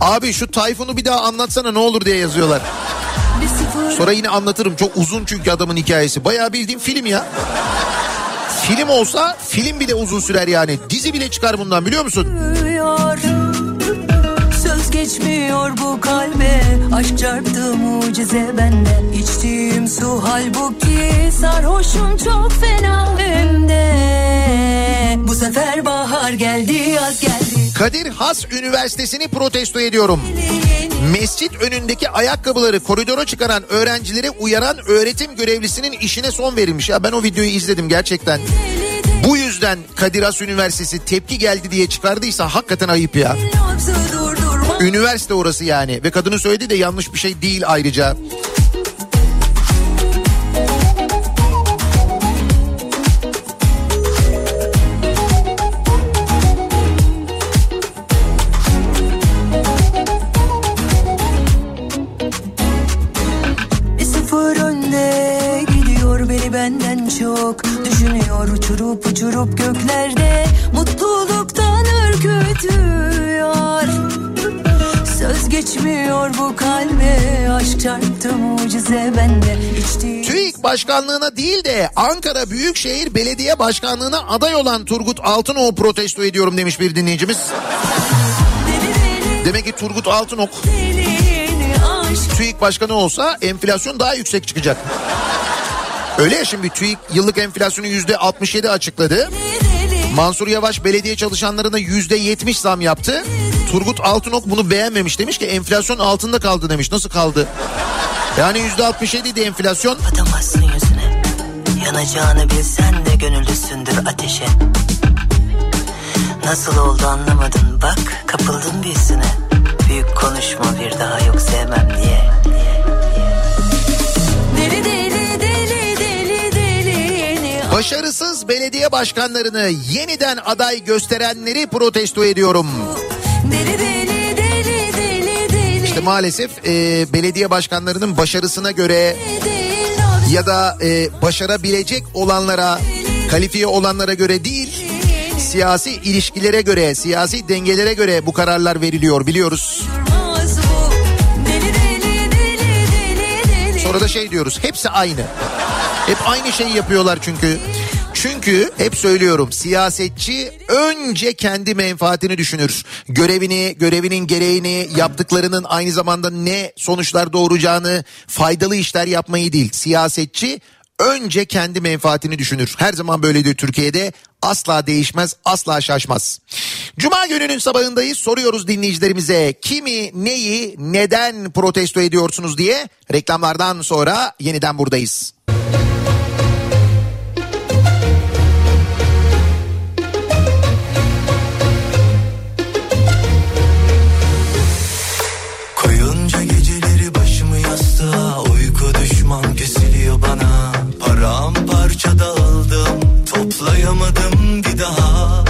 Abi şu Tayfun'u bir daha anlatsana ne olur diye yazıyorlar. Sonra yine anlatırım. Çok uzun çünkü adamın hikayesi. Bayağı bildiğim film ya. Film olsa film bile uzun sürer yani. Dizi bile çıkar bundan biliyor musun? Söz geçmiyor bu kalbe Aşk çarptı mucize bende İçtiğim su halbuki Sarhoşum çok fena hem de Bu sefer bahar geldi yaz geldi Kadir Has Üniversitesi'ni protesto ediyorum. Mescit önündeki ayakkabıları koridora çıkaran öğrencilere uyaran öğretim görevlisinin işine son verilmiş. Ya ben o videoyu izledim gerçekten. Bu yüzden Kadir Has Üniversitesi tepki geldi diye çıkardıysa hakikaten ayıp ya. Üniversite orası yani ve kadının söylediği de yanlış bir şey değil ayrıca. Uçurup göklerde Mutluluktan ürkütüyor Söz geçmiyor bu kalbe Aşk çarptı mucize bende İçtiğim TÜİK başkanlığına değil de Ankara Büyükşehir Belediye Başkanlığına aday olan Turgut Altınok'u protesto ediyorum demiş bir dinleyicimiz. Demek ki Turgut Altınok TÜİK başkanı olsa enflasyon daha yüksek çıkacak. Öyle ya şimdi TÜİK yıllık enflasyonu yüzde 67 açıkladı. Mansur Yavaş belediye çalışanlarına yüzde yetmiş zam yaptı. Turgut Altınok bunu beğenmemiş demiş ki enflasyon altında kaldı demiş. Nasıl kaldı? Yani yüzde altmış yediydi enflasyon. Atamazsın yüzüne Yanacağını bilsen de gönüllüsündür ateşe Nasıl oldu anlamadın bak kapıldın birisine Büyük konuşma bir daha yok sevmem diye Deli deli deli Başarısız belediye başkanlarını yeniden aday gösterenleri protesto ediyorum. Deli deli deli deli deli İşte maalesef e, belediye başkanlarının başarısına göre ya da e, başarabilecek olanlara, kalifiye olanlara göre değil, siyasi ilişkilere göre, siyasi dengelere göre bu kararlar veriliyor biliyoruz. Sonra da şey diyoruz, hepsi aynı. Hep aynı şeyi yapıyorlar çünkü. Çünkü hep söylüyorum siyasetçi önce kendi menfaatini düşünür. Görevini, görevinin gereğini, yaptıklarının aynı zamanda ne sonuçlar doğuracağını, faydalı işler yapmayı değil. Siyasetçi önce kendi menfaatini düşünür. Her zaman böyledir Türkiye'de. Asla değişmez, asla şaşmaz. Cuma gününün sabahındayız. Soruyoruz dinleyicilerimize kimi, neyi, neden protesto ediyorsunuz diye. Reklamlardan sonra yeniden buradayız. Paramparça dağıldım Toplayamadım bir daha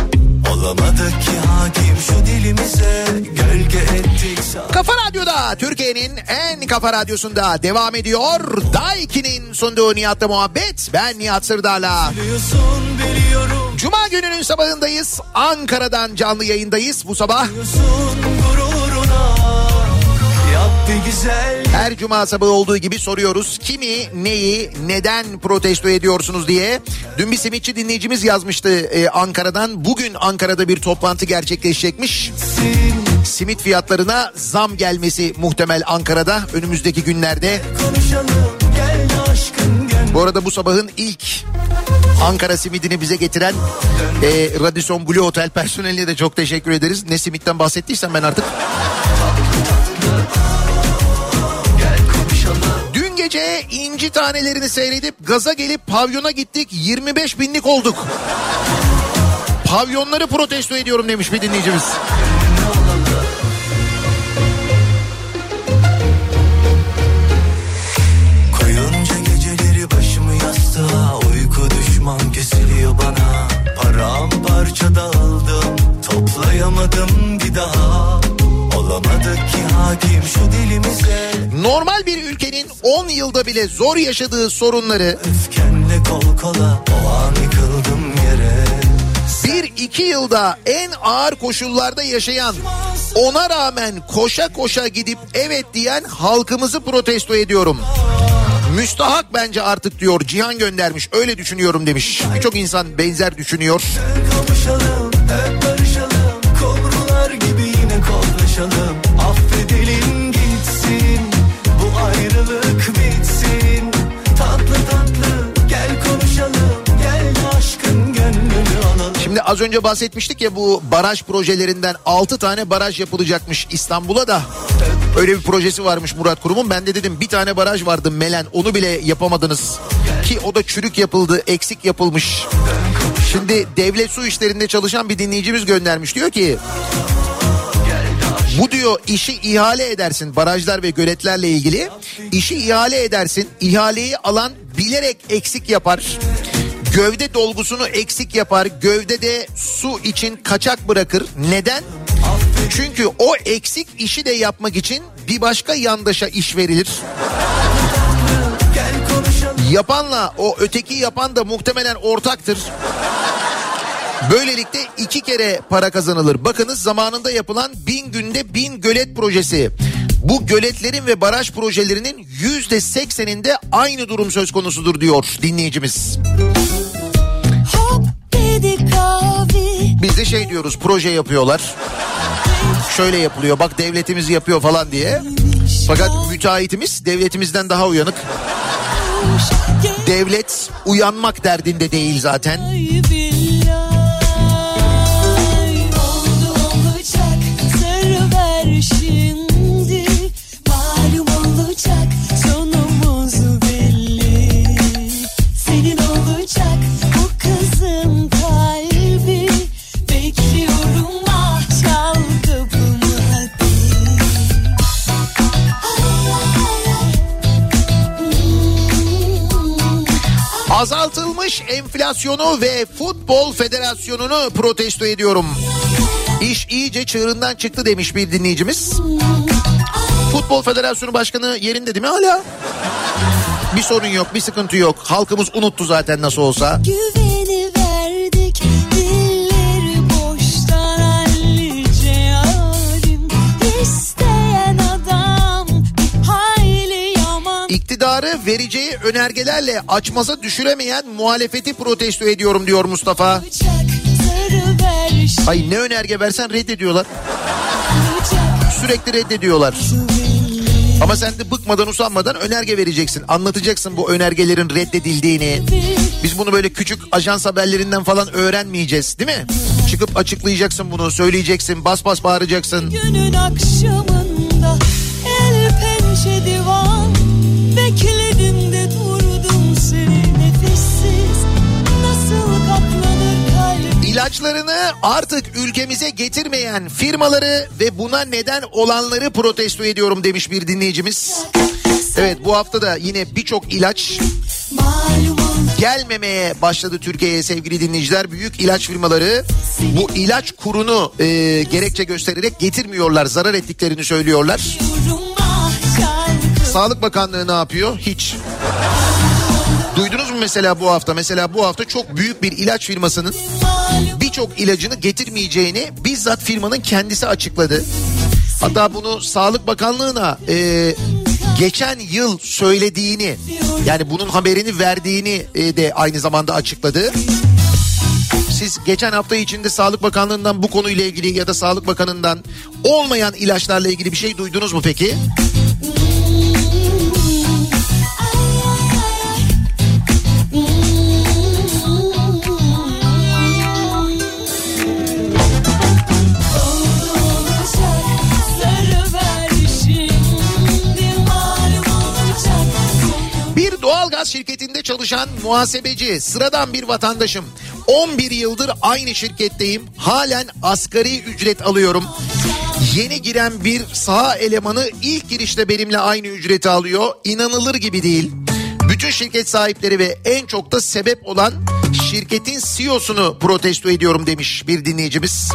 Olamadık ki hakim şu dilimize Gölge ettik Kafa Radyo'da Türkiye'nin en kafa radyosunda devam ediyor. Daiki'nin sunduğu Nihat'la muhabbet. Ben Nihat Sırdar'la. Cuma gününün sabahındayız. Ankara'dan canlı yayındayız bu sabah. Biliyorsun Her cuma sabahı olduğu gibi soruyoruz. Kimi, neyi, neden protesto ediyorsunuz diye. Dün bir simitçi dinleyicimiz yazmıştı e, Ankara'dan. Bugün Ankara'da bir toplantı gerçekleşecekmiş. Simit fiyatlarına zam gelmesi muhtemel Ankara'da önümüzdeki günlerde. Bu arada bu sabahın ilk Ankara simidini bize getiren e, Radisson Blue Hotel personeline de çok teşekkür ederiz. Ne simitten bahsettiysem ben artık. Gece inci tanelerini seyredip gaza gelip pavyona gittik 25 binlik olduk. Pavyonları protesto ediyorum demiş bir dinleyicimiz. Düşman kesiliyor bana Paramparça dağıldım Toplayamadım bir daha Olamadık ki hakim şu dilimize Normal bir ülkenin 10 yılda bile zor yaşadığı sorunları Öfkenle kol kola O an yıkıldım yere bir iki yılda en ağır koşullarda yaşayan ona rağmen koşa koşa gidip evet diyen halkımızı protesto ediyorum. Müstahak bence artık diyor Cihan göndermiş öyle düşünüyorum demiş. Birçok insan benzer düşünüyor. Kavuşalım az önce bahsetmiştik ya bu baraj projelerinden 6 tane baraj yapılacakmış İstanbul'a da. Öyle bir projesi varmış Murat Kurum'un. Ben de dedim bir tane baraj vardı Melen onu bile yapamadınız. Ki o da çürük yapıldı eksik yapılmış. Şimdi devlet su işlerinde çalışan bir dinleyicimiz göndermiş diyor ki bu diyor işi ihale edersin barajlar ve göletlerle ilgili. İşi ihale edersin. İhaleyi alan bilerek eksik yapar. Gövde dolgusunu eksik yapar. Gövdede su için kaçak bırakır. Neden? Çünkü o eksik işi de yapmak için bir başka yandaşa iş verilir. Yapanla o öteki yapan da muhtemelen ortaktır. Böylelikle iki kere para kazanılır. Bakınız zamanında yapılan bin günde bin gölet projesi. Bu göletlerin ve baraj projelerinin yüzde sekseninde aynı durum söz konusudur diyor dinleyicimiz. Biz de şey diyoruz proje yapıyorlar. Şöyle yapılıyor bak devletimiz yapıyor falan diye. Fakat müteahhitimiz devletimizden daha uyanık. Devlet uyanmak derdinde değil zaten. Enflasyonu ve futbol federasyonunu protesto ediyorum. İş iyice çığırından çıktı demiş bir dinleyicimiz. Futbol Federasyonu Başkanı yerinde değil mi hala? Bir sorun yok, bir sıkıntı yok. Halkımız unuttu zaten nasıl olsa. Güveni İktidarı vereceği önergelerle açmaza düşüremeyen muhalefeti protesto ediyorum diyor Mustafa. Hayır ne önerge versen reddediyorlar. Sürekli reddediyorlar. Ama sen de bıkmadan usanmadan önerge vereceksin. Anlatacaksın bu önergelerin reddedildiğini. Biz bunu böyle küçük ajans haberlerinden falan öğrenmeyeceğiz değil mi? Çıkıp açıklayacaksın bunu, söyleyeceksin, bas bas bağıracaksın. Günün akşamında el pençe İlaçlarını artık ülkemize getirmeyen firmaları ve buna neden olanları protesto ediyorum demiş bir dinleyicimiz. Evet bu hafta da yine birçok ilaç gelmemeye başladı Türkiye'ye sevgili dinleyiciler. Büyük ilaç firmaları bu ilaç kurunu e, gerekçe göstererek getirmiyorlar. Zarar ettiklerini söylüyorlar. Sağlık Bakanlığı ne yapıyor? Hiç. Mesela bu hafta? Mesela bu hafta çok büyük bir ilaç firmasının birçok ilacını getirmeyeceğini bizzat firmanın kendisi açıkladı. Hatta bunu Sağlık Bakanlığı'na e, geçen yıl söylediğini yani bunun haberini verdiğini e, de aynı zamanda açıkladı. Siz geçen hafta içinde Sağlık Bakanlığı'ndan bu konuyla ilgili ya da Sağlık Bakanı'ndan olmayan ilaçlarla ilgili bir şey duydunuz mu peki? olacak çalışan muhasebeci, sıradan bir vatandaşım. 11 yıldır aynı şirketteyim. Halen asgari ücret alıyorum. Yeni giren bir saha elemanı ilk girişte benimle aynı ücreti alıyor. İnanılır gibi değil. Bütün şirket sahipleri ve en çok da sebep olan şirketin CEO'sunu protesto ediyorum demiş bir dinleyicimiz.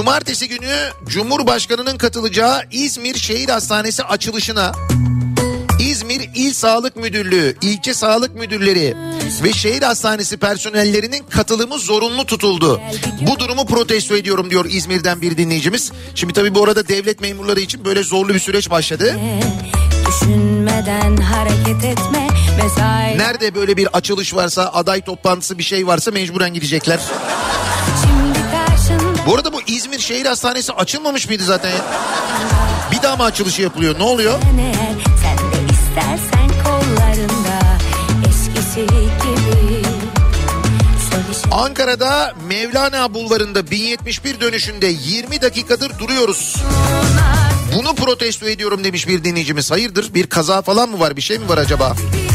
Cumartesi günü Cumhurbaşkanı'nın katılacağı İzmir Şehir Hastanesi açılışına İzmir İl Sağlık Müdürlüğü, ilçe sağlık müdürleri ve şehir hastanesi personellerinin katılımı zorunlu tutuldu. Bu durumu protesto ediyorum diyor İzmir'den bir dinleyicimiz. Şimdi tabii bu arada devlet memurları için böyle zorlu bir süreç başladı. Düşünmeden hareket etme mesai Nerede böyle bir açılış varsa, aday toplantısı bir şey varsa mecburen gidecekler. Bu arada bu İzmir Şehir Hastanesi açılmamış mıydı zaten ya? Bir daha mı açılışı yapılıyor? Ne oluyor? sen de istersen kollarında eskisi gibi Ankara'da Mevlana Bulvarı'nda 1071 dönüşünde 20 dakikadır duruyoruz. Bunu protesto ediyorum demiş bir dinleyicimiz. Hayırdır bir kaza falan mı var bir şey mi var acaba? olma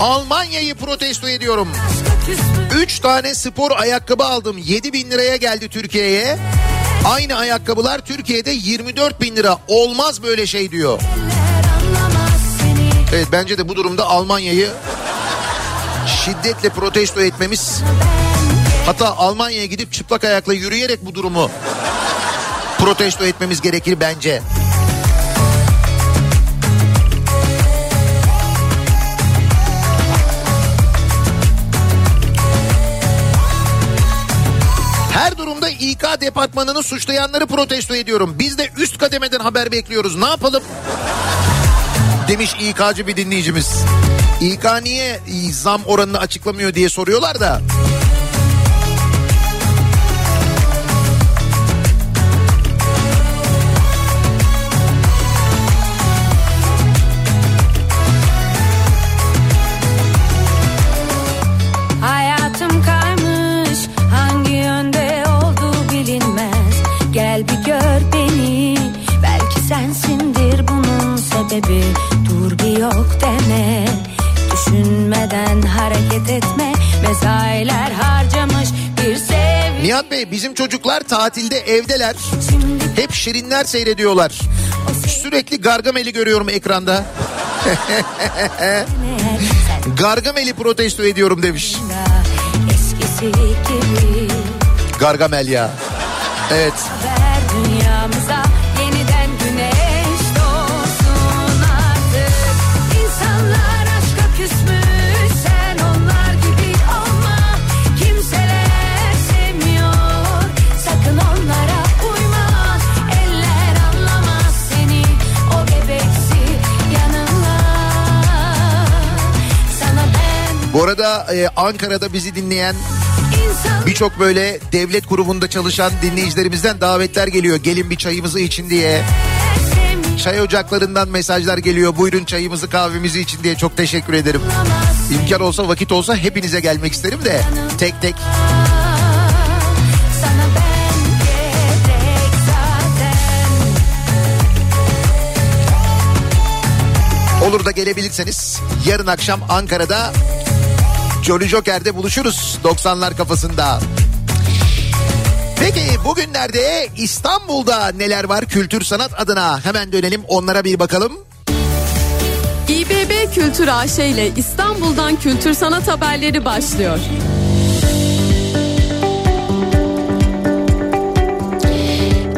Almanya'yı protesto ediyorum. 3 tane spor ayakkabı aldım. 7 bin liraya geldi Türkiye'ye. Aynı ayakkabılar Türkiye'de 24 bin lira. Olmaz böyle şey diyor. Evet bence de bu durumda Almanya'yı şiddetle protesto etmemiz hatta Almanya'ya gidip çıplak ayakla yürüyerek bu durumu protesto etmemiz gerekir bence. İK departmanını suçlayanları protesto ediyorum. Biz de üst kademeden haber bekliyoruz. Ne yapalım? Demiş İK'cı bir dinleyicimiz. İK niye zam oranını açıklamıyor diye soruyorlar da. hareket etme mesailer harcamış bir sevgi. Nihat Bey bizim çocuklar tatilde evdeler. Şimdi Hep şirinler seyrediyorlar. Sürekli Gargamel'i görüyorum ekranda. Gargamel'i protesto ediyorum demiş. Gargamel ya. Evet. Haber dünyamıza Bu arada e, Ankara'da bizi dinleyen birçok böyle devlet kurumunda çalışan dinleyicilerimizden davetler geliyor. Gelin bir çayımızı için diye. Çay ocaklarından mesajlar geliyor. Buyurun çayımızı kahvemizi için diye çok teşekkür ederim. İmkan olsa vakit olsa hepinize gelmek isterim de tek tek. Olur da gelebilirseniz yarın akşam Ankara'da Jolly Joker'de buluşuruz 90'lar kafasında. Peki bugünlerde İstanbul'da neler var kültür sanat adına hemen dönelim onlara bir bakalım. İBB Kültür AŞ ile İstanbul'dan kültür sanat haberleri başlıyor.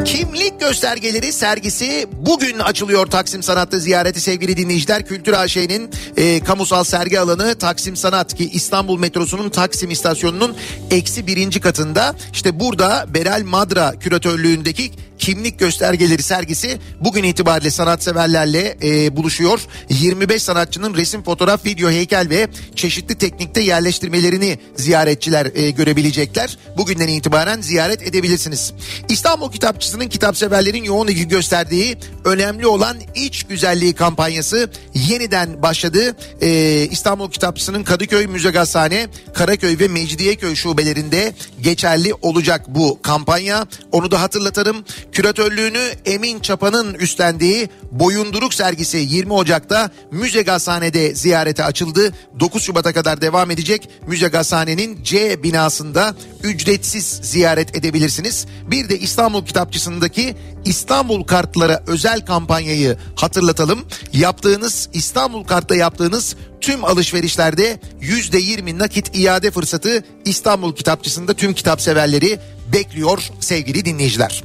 Kimlik göstergeleri sergisi bugün açılıyor Taksim Sanat'ta ziyareti sevgili dinleyiciler. Kültür AŞ'nin e, kamusal sergi alanı Taksim Sanat ki İstanbul metrosunun Taksim istasyonunun eksi birinci katında. İşte burada Beral Madra küratörlüğündeki kimlik göstergeleri sergisi bugün itibariyle sanatseverlerle e, buluşuyor. 25 sanatçının resim, fotoğraf, video, heykel ve çeşitli teknikte yerleştirmelerini ziyaretçiler e, görebilecekler. Bugünden itibaren ziyaret edebilirsiniz. İstanbul Kitapçısı'nın kitapseverlerin yoğun ilgi gösterdiği önemli olan iç güzelliği kampanyası yeniden başladı. E, İstanbul Kitapçısı'nın Kadıköy, Müze Gazhane, Karaköy ve Mecidiyeköy şubelerinde geçerli olacak bu kampanya. Onu da hatırlatalım. Küratörlüğünü Emin Çapa'nın üstlendiği Boyunduruk sergisi 20 Ocak'ta Müze Gazhane'de ziyarete açıldı. 9 Şubat'a kadar devam edecek. Müze Gazhane'nin C binasında ücretsiz ziyaret edebilirsiniz. Bir de İstanbul Kitapçısı'ndaki İstanbul kartlara özel kampanyayı hatırlatalım. Yaptığınız İstanbul kartta yaptığınız tüm alışverişlerde %20 nakit iade fırsatı İstanbul Kitapçısı'nda tüm kitap severleri bekliyor sevgili dinleyiciler.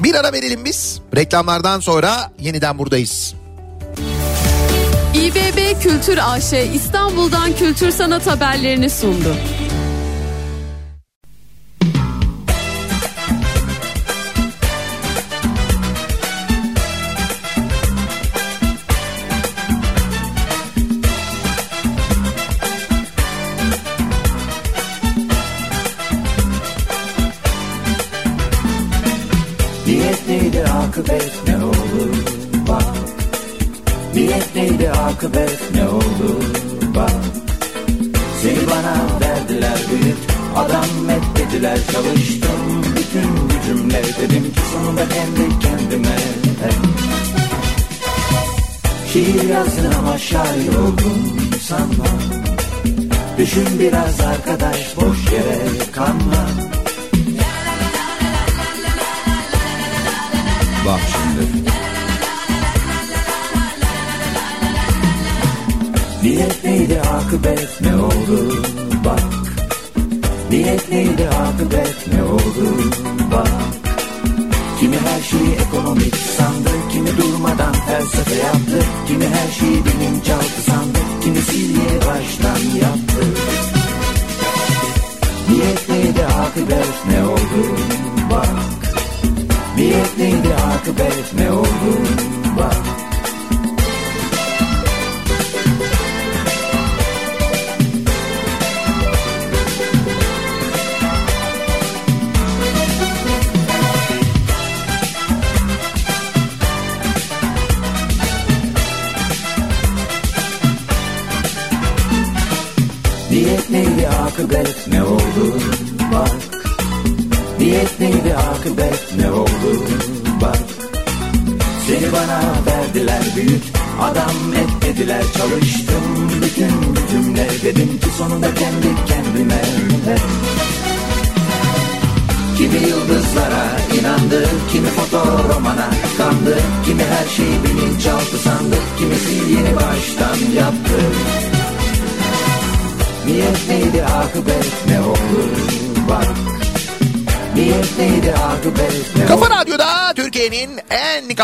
Bir ara verelim biz. Reklamlardan sonra yeniden buradayız. İBB Kültür AŞ İstanbul'dan kültür sanat haberlerini sundu. Sonunda kendi kendime. Şiir yazdın ama şair oldun sanma Düşün biraz arkadaş boş yere kanma. Bak şimdi. Niyet neydi akıbet? Ne oldu? Bak. Niyet neydi akıbet? Ne oldu? Bak Kimi her şeyi ekonomik sandı Kimi durmadan felsefe yaptı Kimi her şeyi bilinçaltı sandı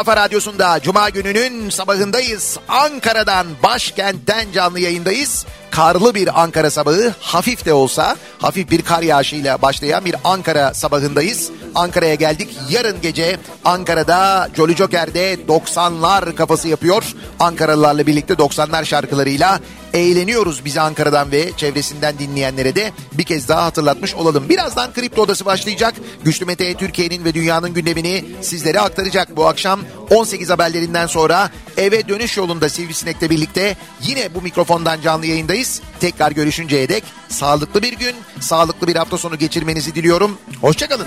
kafa radyosunda Cuma gününün sabahındayız. Ankara'dan başkentten canlı yayındayız. Karlı bir Ankara sabahı hafif de olsa hafif bir kar yağışıyla başlayan bir Ankara sabahındayız. Ankara'ya geldik. Yarın gece Ankara'da Jolly Joker'de 90'lar kafası yapıyor. Ankaralılarla birlikte 90'lar şarkılarıyla eğleniyoruz bizi Ankara'dan ve çevresinden dinleyenlere de bir kez daha hatırlatmış olalım. Birazdan Kripto Odası başlayacak. Güçlü Mete Türkiye'nin ve dünyanın gündemini sizlere aktaracak. Bu akşam 18 haberlerinden sonra eve dönüş yolunda Sivrisinek'le birlikte yine bu mikrofondan canlı yayındayız. Tekrar görüşünceye dek sağlıklı bir gün, sağlıklı bir hafta sonu geçirmenizi diliyorum. Hoşçakalın.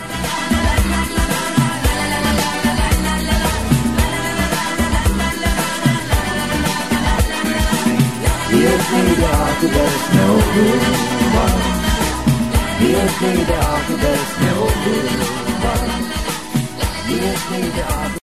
Niyet neydi akıbet ne oldu bak Niyet neydi akıbet ne oldu bak Niyet neydi akıbet